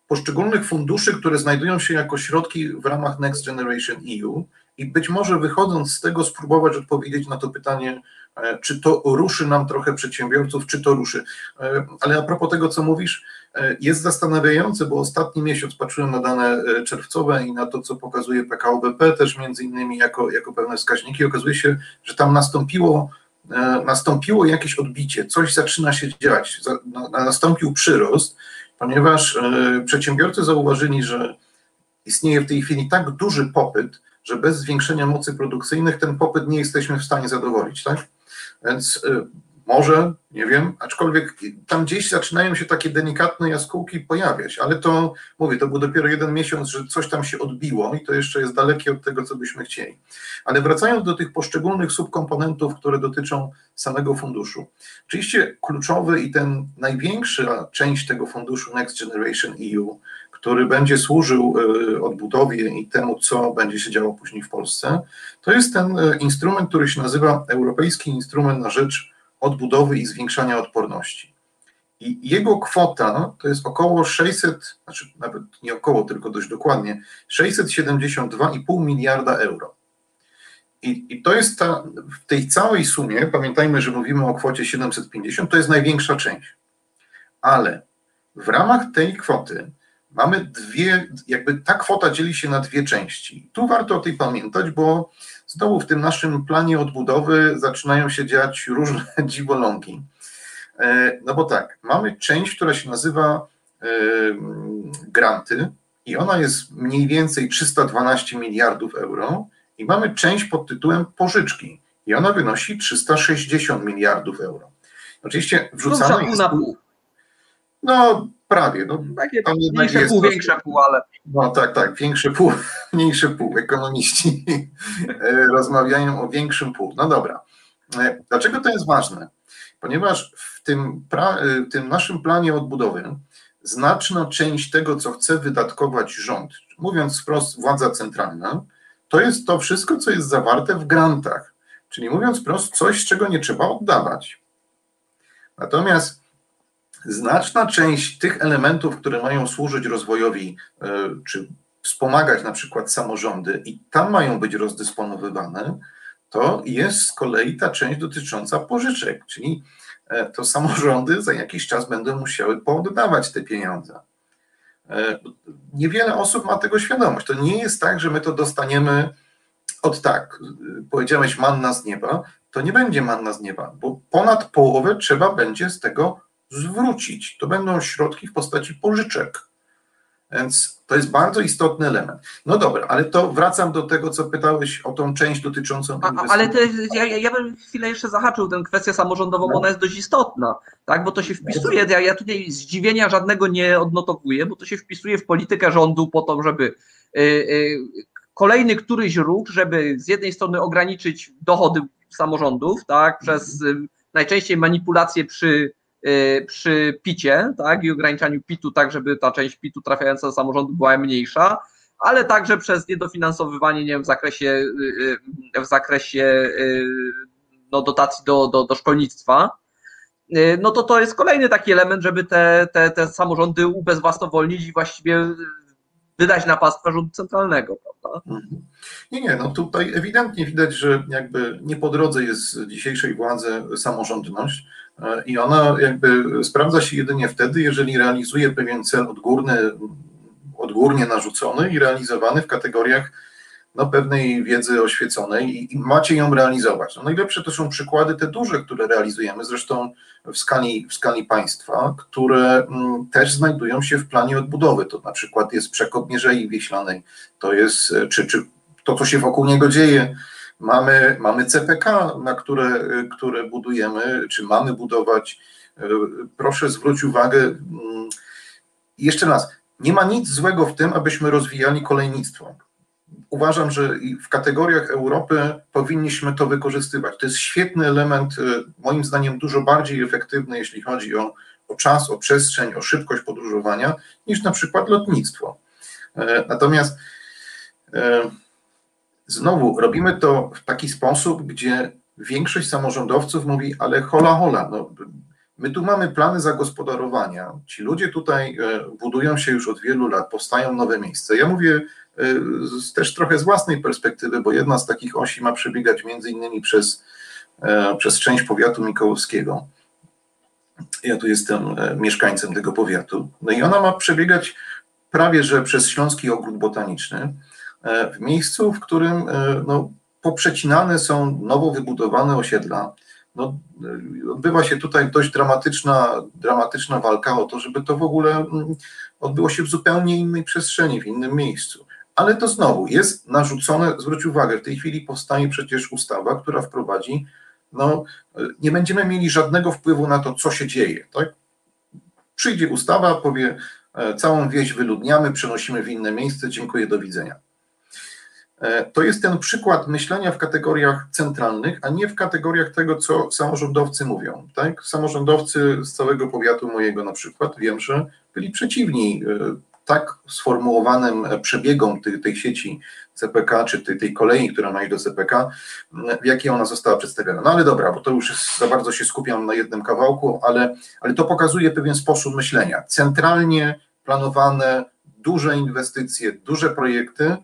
poszczególnych funduszy, które znajdują się jako środki w ramach Next Generation EU i być może wychodząc z tego spróbować odpowiedzieć na to pytanie, e, czy to ruszy nam trochę przedsiębiorców, czy to ruszy. E, ale a propos tego, co mówisz, e, jest zastanawiające, bo ostatni miesiąc patrzyłem na dane czerwcowe i na to, co pokazuje PKO BP też między innymi jako, jako pewne wskaźniki. Okazuje się, że tam nastąpiło nastąpiło jakieś odbicie, coś zaczyna się dziać, nastąpił przyrost, ponieważ przedsiębiorcy zauważyli, że istnieje w tej chwili tak duży popyt, że bez zwiększenia mocy produkcyjnych ten popyt nie jesteśmy w stanie zadowolić, tak? Więc y, może, nie wiem, aczkolwiek tam gdzieś zaczynają się takie delikatne jaskółki pojawiać, ale to, mówię, to był dopiero jeden miesiąc, że coś tam się odbiło i to jeszcze jest dalekie od tego, co byśmy chcieli. Ale wracając do tych poszczególnych subkomponentów, które dotyczą samego funduszu. Oczywiście kluczowy i ten największa część tego funduszu Next Generation EU który będzie służył e, odbudowie i temu, co będzie się działo później w Polsce, to jest ten e, instrument, który się nazywa Europejski Instrument na Rzecz Odbudowy i Zwiększania Odporności. I jego kwota to jest około 600, znaczy nawet nie około, tylko dość dokładnie, 672,5 miliarda euro. I, I, to jest ta, w tej całej sumie, pamiętajmy, że mówimy o kwocie 750, to jest największa część. Ale w ramach tej kwoty mamy dwie, jakby ta kwota dzieli się na dwie części. Tu warto o tej pamiętać, bo znowu w tym naszym planie odbudowy zaczynają się dziać różne [LAUGHS] dziwolągi. E, no bo tak, mamy część, która się nazywa e, granty i ona jest mniej więcej 312 miliardów euro i mamy część pod tytułem pożyczki i ona wynosi 360 miliardów euro. Oczywiście wrzucamy... No, jest. No, prawie. No, Takie mniejsze pół, większe pół, ale. No tak, tak, większe pół, [LAUGHS] mniejsze pół. Ekonomiści e, rozmawiają o większym pół. No dobra. E, dlaczego to jest ważne? Ponieważ w tym, pra, e, w tym naszym planie odbudowy znaczna część tego, co chce wydatkować rząd, mówiąc wprost władza centralna, to jest to wszystko, co jest zawarte w grantach. Czyli mówiąc wprost, coś, czego nie trzeba oddawać. Natomiast znaczna część tych elementów, które mają służyć rozwojowi, e, czy wspomagać na przykład samorządy i tam mają być rozdysponowywane, to jest z kolei ta część dotycząca pożyczek, czyli e, to samorządy za jakiś czas będą musiały pooddawać te pieniądze. E, niewiele osób ma tego świadomość. To nie jest tak, że my to dostaniemy od tak, powiedziałeś manna z nieba, to nie będzie manna z nieba, bo ponad połowę trzeba będzie z tego zwrócić. To będą środki w postaci pożyczek. Więc to jest bardzo istotny element. No dobra, ale to wracam do tego, co pytałeś o tą część dotyczącą. Ale to, ja, ja bym chwilę jeszcze zahaczył tę kwestię samorządową, bo ona jest dość istotna, tak? Bo to się wpisuje, ja, ja tutaj zdziwienia żadnego nie odnotowuję, bo to się wpisuje w politykę rządu po to, żeby y, y, kolejny któryś ruch, żeby z jednej strony ograniczyć dochody samorządów, tak? Przez y, najczęściej manipulacje przy przy picie, tak, i ograniczaniu pitu, tak, żeby ta część pitu trafiająca do samorządu była mniejsza, ale także przez niedofinansowywanie, nie wiem, w zakresie, y, y, w zakresie no, dotacji do, do, do szkolnictwa, no to to jest kolejny taki element, żeby te, te, te samorządy ubezwłasnowolnić i właściwie wydać na pastwę rządu centralnego, prawda? Mhm. Nie, nie, no tutaj ewidentnie widać, że jakby nie po drodze jest dzisiejszej władzy samorządność, i ona jakby sprawdza się jedynie wtedy, jeżeli realizuje pewien cel odgórny, odgórnie narzucony i realizowany w kategoriach no, pewnej wiedzy oświeconej i, i macie ją realizować. No, najlepsze to są przykłady te duże, które realizujemy, zresztą w skali, w skali państwa, które mm, też znajdują się w planie odbudowy. To na przykład jest przekop Mierzei Wieślanej, to jest, czy, czy to, co się wokół niego dzieje, Mamy, mamy CPK, na które, które budujemy, czy mamy budować. Proszę zwrócić uwagę, mm, jeszcze raz, nie ma nic złego w tym, abyśmy rozwijali kolejnictwo. Uważam, że w kategoriach Europy powinniśmy to wykorzystywać. To jest świetny element, e, moim zdaniem dużo bardziej efektywny, jeśli chodzi o, o czas, o przestrzeń, o szybkość podróżowania, niż na przykład lotnictwo. E, natomiast e, Znowu robimy to w taki sposób, gdzie większość samorządowców mówi, ale hola, hola, no, My tu mamy plany zagospodarowania. Ci ludzie tutaj e, budują się już od wielu lat, powstają nowe miejsca. Ja mówię z, też trochę z własnej perspektywy, bo jedna z takich osi ma przebiegać między innymi przez, przez część powiatu mikołowskiego. Ja tu jestem mieszkańcem tego powiatu. No i ona ma przebiegać prawie że przez Śląski Ogród Botaniczny, w miejscu, w którym no, poprzecinane są nowo wybudowane osiedla. No, odbywa się tutaj dość dramatyczna, dramatyczna walka o to, żeby to w ogóle mm, odbyło się w zupełnie innej przestrzeni, w innym miejscu. Ale to znowu jest narzucone, zwróć uwagę, w tej chwili powstanie przecież ustawa, która wprowadzi, no nie będziemy mieli żadnego wpływu na to, co się dzieje. Tak? Przyjdzie ustawa, powie, e, całą wieś wyludniamy, przenosimy w inne miejsce, dziękuję, do widzenia. E, to jest ten przykład myślenia w kategoriach centralnych, a nie w kategoriach tego, co samorządowcy mówią. Tak? Samorządowcy z całego powiatu mojego na przykład, wiem, że byli przeciwni e, tak sformułowanym przebiegom tej, tej sieci CPK, czy tej, tej kolei, która ma iść do CPK, w jakiej ona została przedstawiona. No ale dobra, bo to już jest, za bardzo się skupiam na jednym kawałku, ale, ale to pokazuje pewien sposób myślenia. Centralnie planowane duże inwestycje, duże projekty,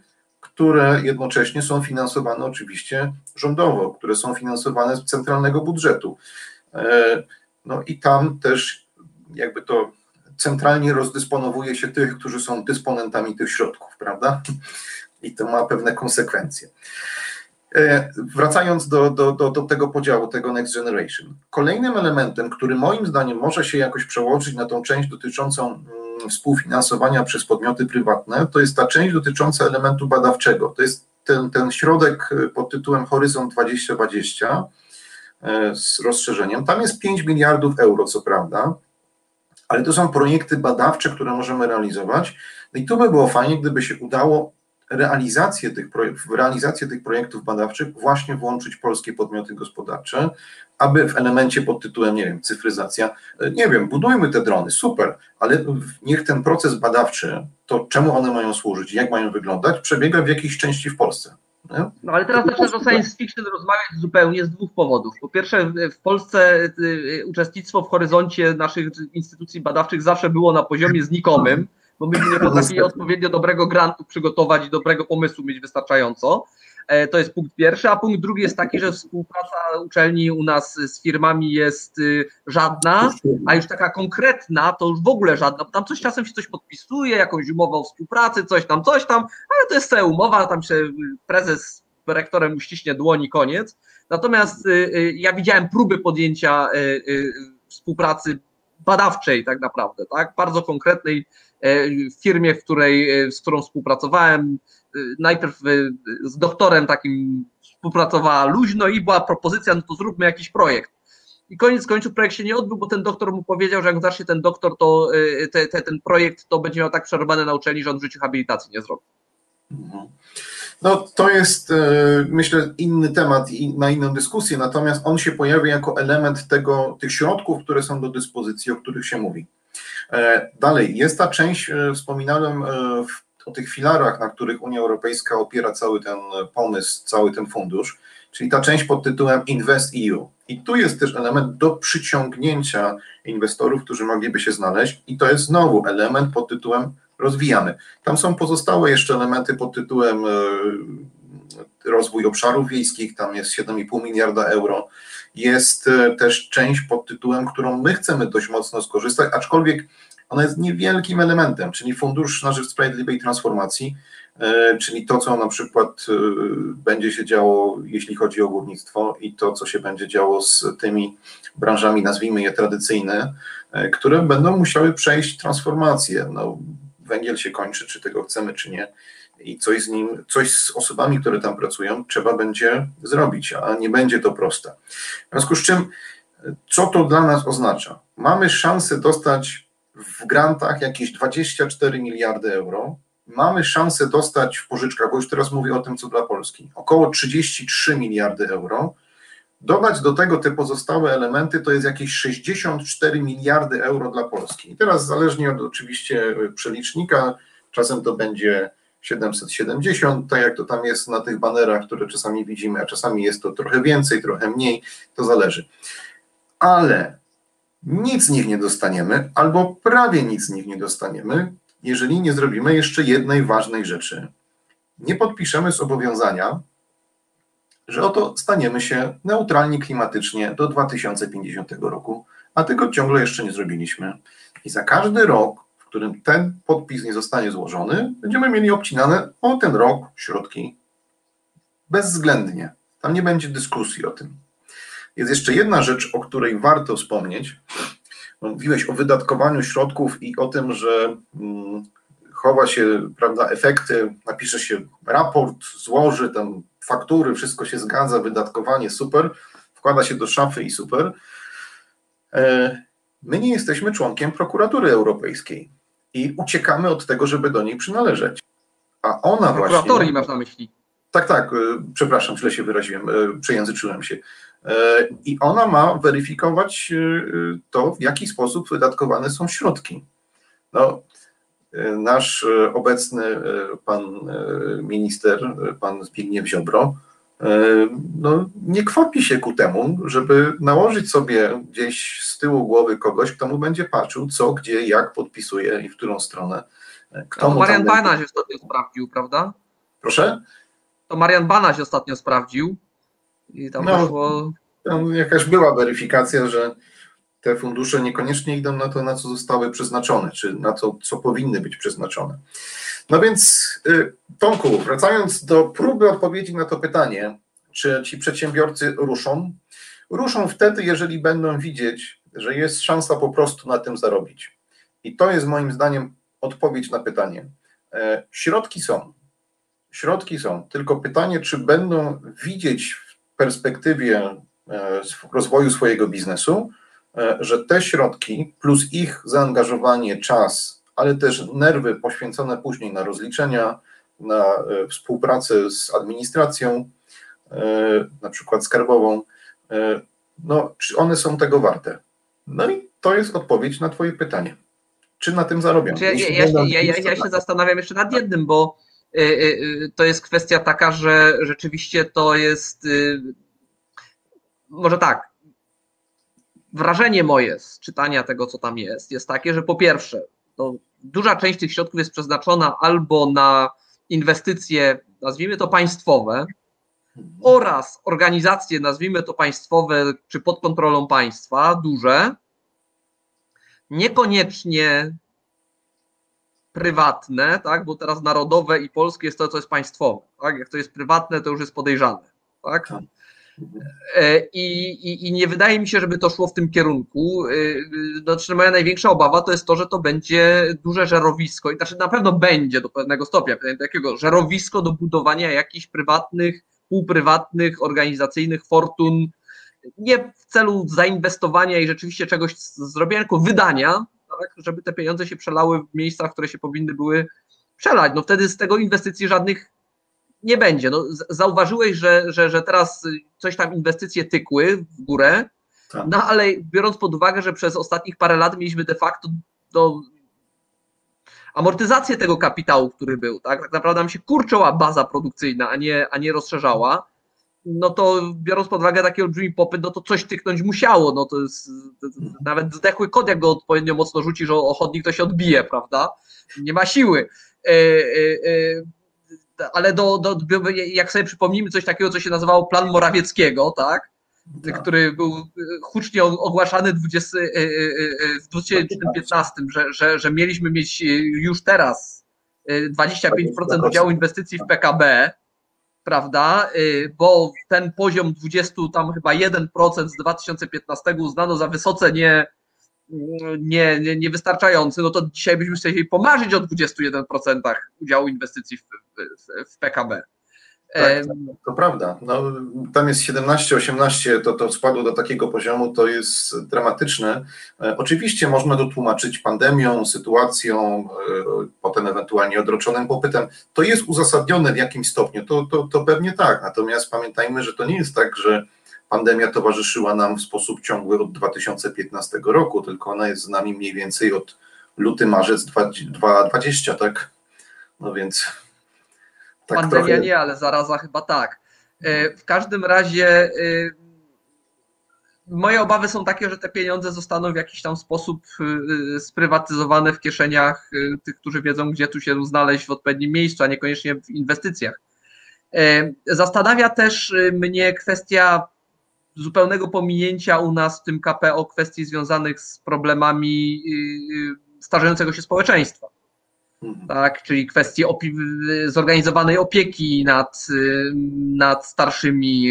które jednocześnie są finansowane oczywiście rządowo, które są finansowane z centralnego budżetu. E, no i tam też jakby to centralnie rozdysponowuje się tych, którzy są dysponentami tych środków, prawda? I to ma pewne konsekwencje. E, wracając do, do, do, do, tego podziału, tego Next Generation. Kolejnym elementem, który moim zdaniem może się jakoś przełożyć na tą część dotyczącą mm, współfinansowania przez podmioty prywatne, to jest ta część dotycząca elementu badawczego. To jest ten, ten środek e, pod tytułem Horyzont 2020 e, z rozszerzeniem. Tam jest 5 miliardów euro, co prawda, ale to są projekty badawcze, które możemy realizować. No i tu by było fajnie, gdyby się udało realizację tych, w realizację tych projektów badawczych właśnie włączyć polskie podmioty gospodarcze, aby w elemencie pod tytułem, nie wiem, cyfryzacja, nie wiem, budujmy te drony, super, ale niech ten proces badawczy, to czemu one mają służyć, jak mają wyglądać, przebiega w jakiejś części w Polsce. Nie? No ale teraz zaczynasz o science fiction rozmawiać zupełnie z dwóch powodów. Po pierwsze, w Polsce y, y, uczestnictwo w horyzoncie naszych instytucji badawczych zawsze było na poziomie znikomym bo myśmy nie potrafili odpowiednio dobrego grantu przygotować i dobrego pomysłu mieć wystarczająco. E, to jest punkt pierwszy, a punkt drugi jest taki, że współpraca uczelni u nas z firmami jest y, żadna, a już taka konkretna to już w ogóle żadna, bo tam coś czasem się coś podpisuje, jakąś umowę o współpracy, coś tam, coś tam, ale to jest sobie umowa, tam się prezes z rektorem uściśnie dłoni, koniec. Natomiast y, y, ja widziałem próby podjęcia współpracy badawczej tak naprawdę, tak, bardzo konkretnej E, firmie, w której, e, z którą współpracowałem. E, najpierw z doktorem takim współpracowała luźno i była propozycja, no to zróbmy jakiś projekt. I koniec końców projekt się nie odbył, bo ten doktor mu powiedział, że jak zacznie ten doktor, to te, te, ten projekt to będzie miał tak przerwane na uczelni, że on w życiu habilitacji nie zrobi. Mhm. No to jest myślę inny temat i na inną dyskusję, natomiast on się pojawia jako element tego, tych środków, które są do dyspozycji, o których się mówi. E, dalej, jest ta część, e, wspominałem e, o tych filarach, na których Unia Europejska opiera cały ten pomysł, cały ten fundusz, czyli ta część pod tytułem Invest EU. I tu jest też element do przyciągnięcia inwestorów, którzy mogliby się znaleźć, i to jest znowu element pod tytułem rozwijamy. Tam są pozostałe jeszcze elementy pod tytułem rozwój obszarów wiejskich, tam jest 7,5 miliarda euro. Jest też część pod tytułem, którą my chcemy dość mocno skorzystać, aczkolwiek ona jest niewielkim elementem, czyli Fundusz na Rzecz Sprawiedliwej Transformacji, e, czyli to, co na przykład e, będzie się działo, jeśli chodzi o górnictwo i to, co się będzie działo z tymi branżami, nazwijmy je tradycyjne, e, które będą musiały przejść transformację. No, węgiel się kończy, czy tego chcemy, czy nie. I coś z nim, coś z osobami, które tam pracują, trzeba będzie zrobić, a nie będzie to proste. W związku z czym, co to dla nas oznacza? Mamy szansę dostać w grantach jakieś 24 miliardy euro. Mamy szansę dostać w pożyczkach, bo już teraz mówię o tym, co dla Polski, około 33 miliardy euro. Dodać do tego te pozostałe elementy to jest jakieś 64 miliardy euro dla Polski. I teraz zależnie od oczywiście przelicznika, czasem to będzie 770, tak jak to tam jest na tych banerach, które czasami widzimy, a czasami jest to trochę więcej, trochę mniej, to zależy. Ale nic z nich nie dostaniemy, albo prawie nic z nich nie dostaniemy, jeżeli nie zrobimy jeszcze jednej ważnej rzeczy. Nie podpiszemy zobowiązania, że oto staniemy się neutralni klimatycznie do 2050 roku, a tego ciągle jeszcze nie zrobiliśmy. I za każdy rok, w którym ten podpis nie zostanie złożony, będziemy mieli obcinane o ten rok środki. Bezwzględnie. Tam nie będzie dyskusji o tym. Jest jeszcze jedna rzecz, o której warto wspomnieć. Mówiłeś o wydatkowaniu środków i o tym, że mm, chowa się prawda, efekty, napisze się raport, złoży tam faktury, wszystko się zgadza, wydatkowanie super, wkłada się do szafy i super. E, my nie jesteśmy członkiem prokuratury europejskiej i uciekamy od tego, żeby do niej przynależeć. A ona właśnie. Prokuratorii masz na myśli. Tak, tak, e, przepraszam, źle się wyraziłem, e, przejęzyczyłem się. I ona ma weryfikować to, w jaki sposób wydatkowane są środki. No, nasz obecny pan minister, pan Zbigniew Ziobro, no, nie kwapi się ku temu, żeby nałożyć sobie gdzieś z tyłu głowy kogoś, kto mu będzie patrzył, co, gdzie, jak podpisuje i w którą stronę. Kto no, Marian. Banaś ostatnio sprawdził, prawda? Proszę? To Marian Banaś ostatnio sprawdził i tam no, poszło... Tam jakaś była weryfikacja, że te fundusze niekoniecznie idą na to, na co zostały przeznaczone, czy na to, co powinny być przeznaczone. No więc, y, Tomku, wracając do próby odpowiedzi na to pytanie, czy ci przedsiębiorcy ruszą? Ruszą wtedy, jeżeli będą widzieć, że jest szansa po prostu na tym zarobić. I to jest moim zdaniem odpowiedź na pytanie. E, środki są. Środki są. Tylko pytanie, czy będą widzieć w perspektywie e, rozwoju swojego biznesu, że te środki plus ich zaangażowanie, czas, ale też nerwy poświęcone później na rozliczenia, na e, współpracę z administracją, e, na przykład skarbową, e, no, czy one są tego warte? No i to jest odpowiedź na Twoje pytanie. Czy na tym zarobią? Ja, ja, ja, ja, ja się zastanawiam jeszcze nad jednym, bo to jest kwestia taka, że rzeczywiście to jest może tak. Wrażenie moje z czytania tego, co tam jest, jest takie, że po pierwsze, to duża część tych środków jest przeznaczona albo na inwestycje, nazwijmy to państwowe, oraz organizacje, nazwijmy to państwowe, czy pod kontrolą państwa, duże, niekoniecznie prywatne, tak, bo teraz narodowe i polskie jest to, co jest państwowe. Tak? Jak to jest prywatne, to już jest podejrzane. Tak? E, I, i, I, nie wydaje mi się, żeby to szło w tym kierunku. E, znaczy, moja największa obawa to jest to, że to będzie duże żerowisko, i znaczy na pewno będzie do pewnego stopnia, takiego żerowisko do budowania jakichś prywatnych, półprywatnych, organizacyjnych fortun, nie w celu zainwestowania i rzeczywiście czegoś zrobienia, tylko wydania, tak, żeby te pieniądze się przelały w miejscach, które się powinny były przelać. No wtedy z tego inwestycji żadnych nie będzie. No, zauważyłeś, że, że, że teraz coś tam inwestycje tykły w górę, tak. no ale biorąc pod uwagę, że przez ostatnich parę lat mieliśmy de facto amortyzację tego kapitału, który był, tak? Tak naprawdę nam się kurczyła baza produkcyjna, a nie, a nie rozszerzała. No to biorąc pod uwagę taki olbrzymi popyt, no to coś tyknąć musiało. No to jest nawet zdechły kod, jak go odpowiednio mocno rzuci, że o chodnik to się odbije, prawda? Nie ma siły. E, e, e, ale do, do, jak sobie przypomnimy coś takiego, co się nazywało plan Morawieckiego, tak? tak. który był hucznie ogłaszany 20, e, e, e, w 2015, że, że, że mieliśmy mieć już teraz 25% udziału inwestycji w PKB, prawda? Bo ten poziom 20, tam chyba 1% z 2015 uznano za wysoce nie, nie, nie, niewystarczający, no to dzisiaj byśmy chcieli pomarzyć o 21% udziału inwestycji w, w, w PKB. Tak, to prawda. No, tam jest 17-18, to, to spadło do takiego poziomu, to jest dramatyczne. E, oczywiście można to tłumaczyć pandemią, sytuacją, e, potem ewentualnie odroczonym popytem. To jest uzasadnione w jakimś stopniu, to, to, to pewnie tak. Natomiast pamiętajmy, że to nie jest tak, że pandemia towarzyszyła nam w sposób ciągły od 2015 roku, tylko ona jest z nami mniej więcej od luty, marzec 2020, tak? No więc. Tak pandemia trochę... nie, ale zaraza chyba tak. E, w każdym razie, e, moje obawy są takie, że te pieniądze zostaną w jakiś tam sposób y, sprywatyzowane w kieszeniach tych, którzy wiedzą, gdzie tu się znaleźć w odpowiednim miejscu, a niekoniecznie w inwestycjach. E, zastanawia też mnie kwestia zupełnego pominięcia u nas w tym KPO kwestii związanych z problemami starzejącego się społeczeństwa. Mhm. Tak, czyli kwestii opi- zorganizowanej opieki nad, nad starszymi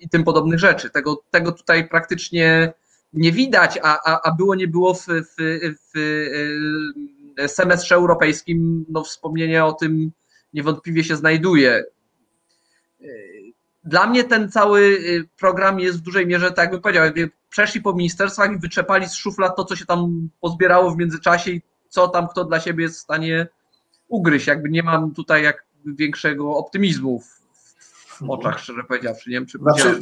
i tym podobnych rzeczy. Tego, tego tutaj praktycznie nie widać, a, a, a było nie było w, w, w semestrze europejskim, no wspomnienie o tym niewątpliwie się znajduje. Dla mnie ten cały program jest w dużej mierze, tak jakbym powiedział, jakby przeszli po ministerstwach i wyczepali z szuflad to, co się tam pozbierało w międzyczasie i co tam kto dla siebie jest w stanie ugryźć. Jakby nie mam tutaj jak większego optymizmu w oczach, szczerze powiedziawszy. Nie wiem, czy znaczy,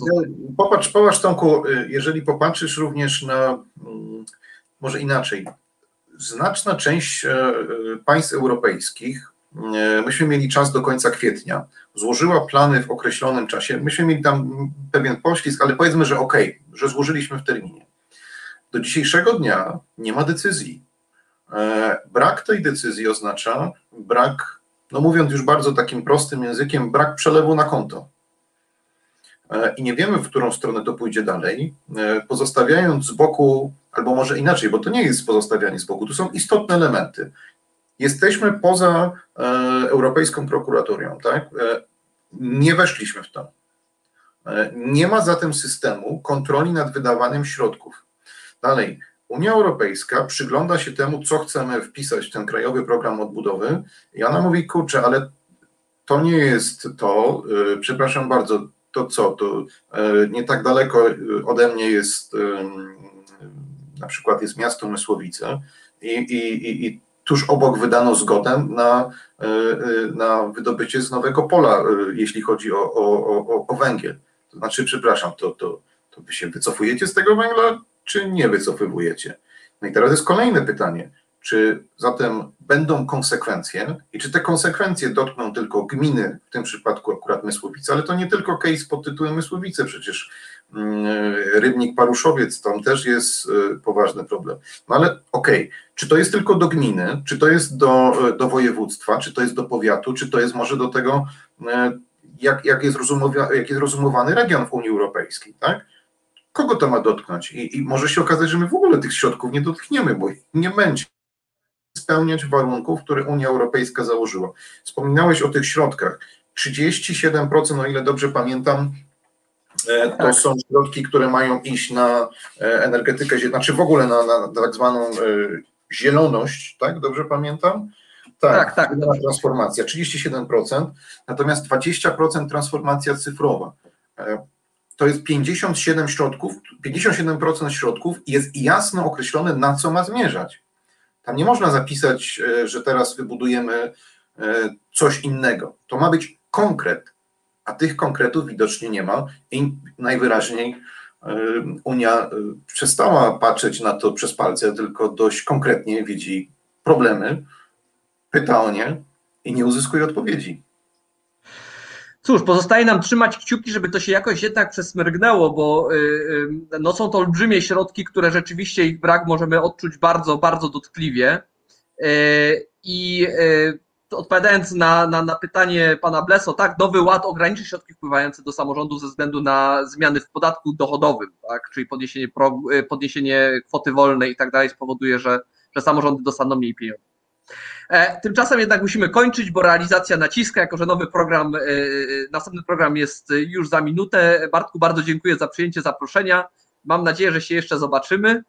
popatrz, popatrz Tomku, jeżeli popatrzysz również na, mm, może inaczej, znaczna część e, e, państw europejskich, myśmy mieli czas do końca kwietnia, złożyła plany w określonym czasie, myśmy mieli tam pewien poślizg, ale powiedzmy, że ok, że złożyliśmy w terminie. Do dzisiejszego dnia nie ma decyzji. Brak tej decyzji oznacza brak no mówiąc już bardzo takim prostym językiem, brak przelewu na konto. E, I nie wiemy, w którą stronę to pójdzie dalej, e, pozostawiając z boku, albo może inaczej, bo to nie jest pozostawianie z boku, to są istotne elementy. Jesteśmy poza e, Europejską prokuratorią, tak? Nie weszliśmy w to. Nie ma zatem systemu kontroli nad wydawaniem środków. Dalej, Unia Europejska przygląda się temu, co chcemy wpisać w ten krajowy program odbudowy i ona mówi, kurczę, ale to nie jest to, yy, przepraszam bardzo, to co, to yy, nie tak daleko ode mnie jest, yy, na przykład jest miasto Mysłowice i, i, i tuż obok wydano zgodę na, y, y, na wydobycie z nowego pola, y, jeśli chodzi o, o, o, o węgiel. To znaczy, przepraszam, to, to, to wy się wycofujecie z tego węgla? czy nie wycofywujecie? No i teraz jest kolejne pytanie. Czy zatem będą konsekwencje i czy te konsekwencje dotkną tylko gminy, w tym przypadku akurat Mysłowice, ale to nie tylko case pod tytułem Mysłowice, przecież mm, Rybnik Paruszowiec, tam też jest y, poważny problem. No ale okej, okay. czy to jest tylko do gminy, czy to jest do, do województwa, czy to jest do powiatu, czy to jest może do tego, y, jak, jak, jest, rozumowa, jak jest rozumowany region w Unii Europejskiej, tak? kogo to ma dotknąć? I, I, może się okazać, że my w ogóle tych środków nie dotkniemy, bo nie będzie spełniać warunków, które Unia Europejska założyła. Wspominałeś o tych środkach. 37%, o ile dobrze pamiętam, e, to tak. są środki, które mają iść na e, energetykę, znaczy w ogóle na, na tak zwaną e, zieloność, tak? Dobrze pamiętam? Tak, tak. tak transformacja, 37%, natomiast 20% transformacja cyfrowa to jest 57 środków, 57% środków jest jasno określone, na co ma zmierzać. Tam nie można zapisać, e, że teraz wybudujemy e, coś innego. To ma być konkret, a tych konkretów widocznie nie ma i najwyraźniej e, Unia przestała patrzeć na to przez palce, tylko dość konkretnie widzi problemy, pyta o nie i nie uzyskuje odpowiedzi. Cóż, pozostaje nam trzymać kciuki, żeby to się jakoś jednak przesmyrgnęło, bo y, y, no, są to olbrzymie środki, które rzeczywiście ich brak możemy odczuć bardzo, bardzo dotkliwie. Y, I odpowiadając na, na, na pytanie pana Bleso, tak, Nowy Ład ograniczy środki wpływające do samorządu ze względu na zmiany w podatku dochodowym, tak, czyli podniesienie, podniesienie kwoty wolnej i tak dalej spowoduje, że, że samorządy dostaną mniej pieniędzy. E, tymczasem jednak musimy kończyć, bo realizacja naciska, jako że nowy program, e, e, następny program jest już za minutę. Bartku, bardzo dziękuję za przyjęcie zaproszenia. Mam nadzieję, że się jeszcze zobaczymy.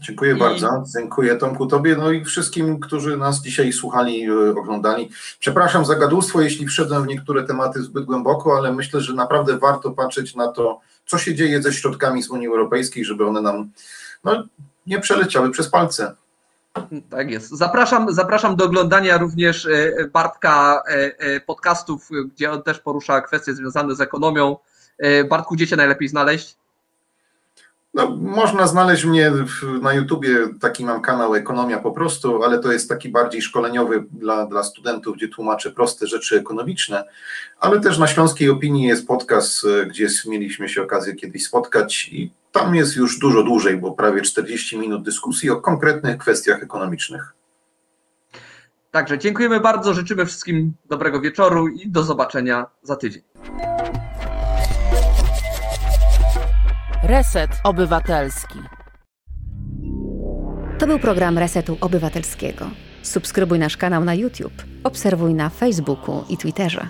Dziękuję I... bardzo. Dziękuję Tomku Tobie, no i wszystkim, którzy nas dzisiaj słuchali, oglądali. Przepraszam za gadulstwo, jeśli wszedłem w niektóre tematy zbyt głęboko, ale myślę, że naprawdę warto patrzeć na to, co się dzieje ze środkami z Unii Europejskiej, żeby one nam no, nie przeleciały przez palce. Tak jest. Zapraszam, zapraszam do oglądania również e, Bartka e, e, podcastów, gdzie on też porusza kwestie związane z ekonomią. Bartku, gdzie cię najlepiej znaleźć? No, można znaleźć mnie na YouTubie, taki mam kanał Ekonomia po prostu, ale to jest taki bardziej szkoleniowy dla, dla studentów, gdzie tłumaczę proste rzeczy ekonomiczne, ale też na Śląskiej Opinii jest podcast, gdzie mieliśmy się okazję kiedyś spotkać i tam jest już dużo dłużej, bo prawie 40 minut dyskusji o konkretnych kwestiach ekonomicznych. Także dziękujemy bardzo, życzymy wszystkim dobrego wieczoru i do zobaczenia za tydzień. Reset Obywatelski. To był program Resetu Obywatelskiego. Subskrybuj nasz kanał na YouTube, obserwuj na Facebooku i Twitterze.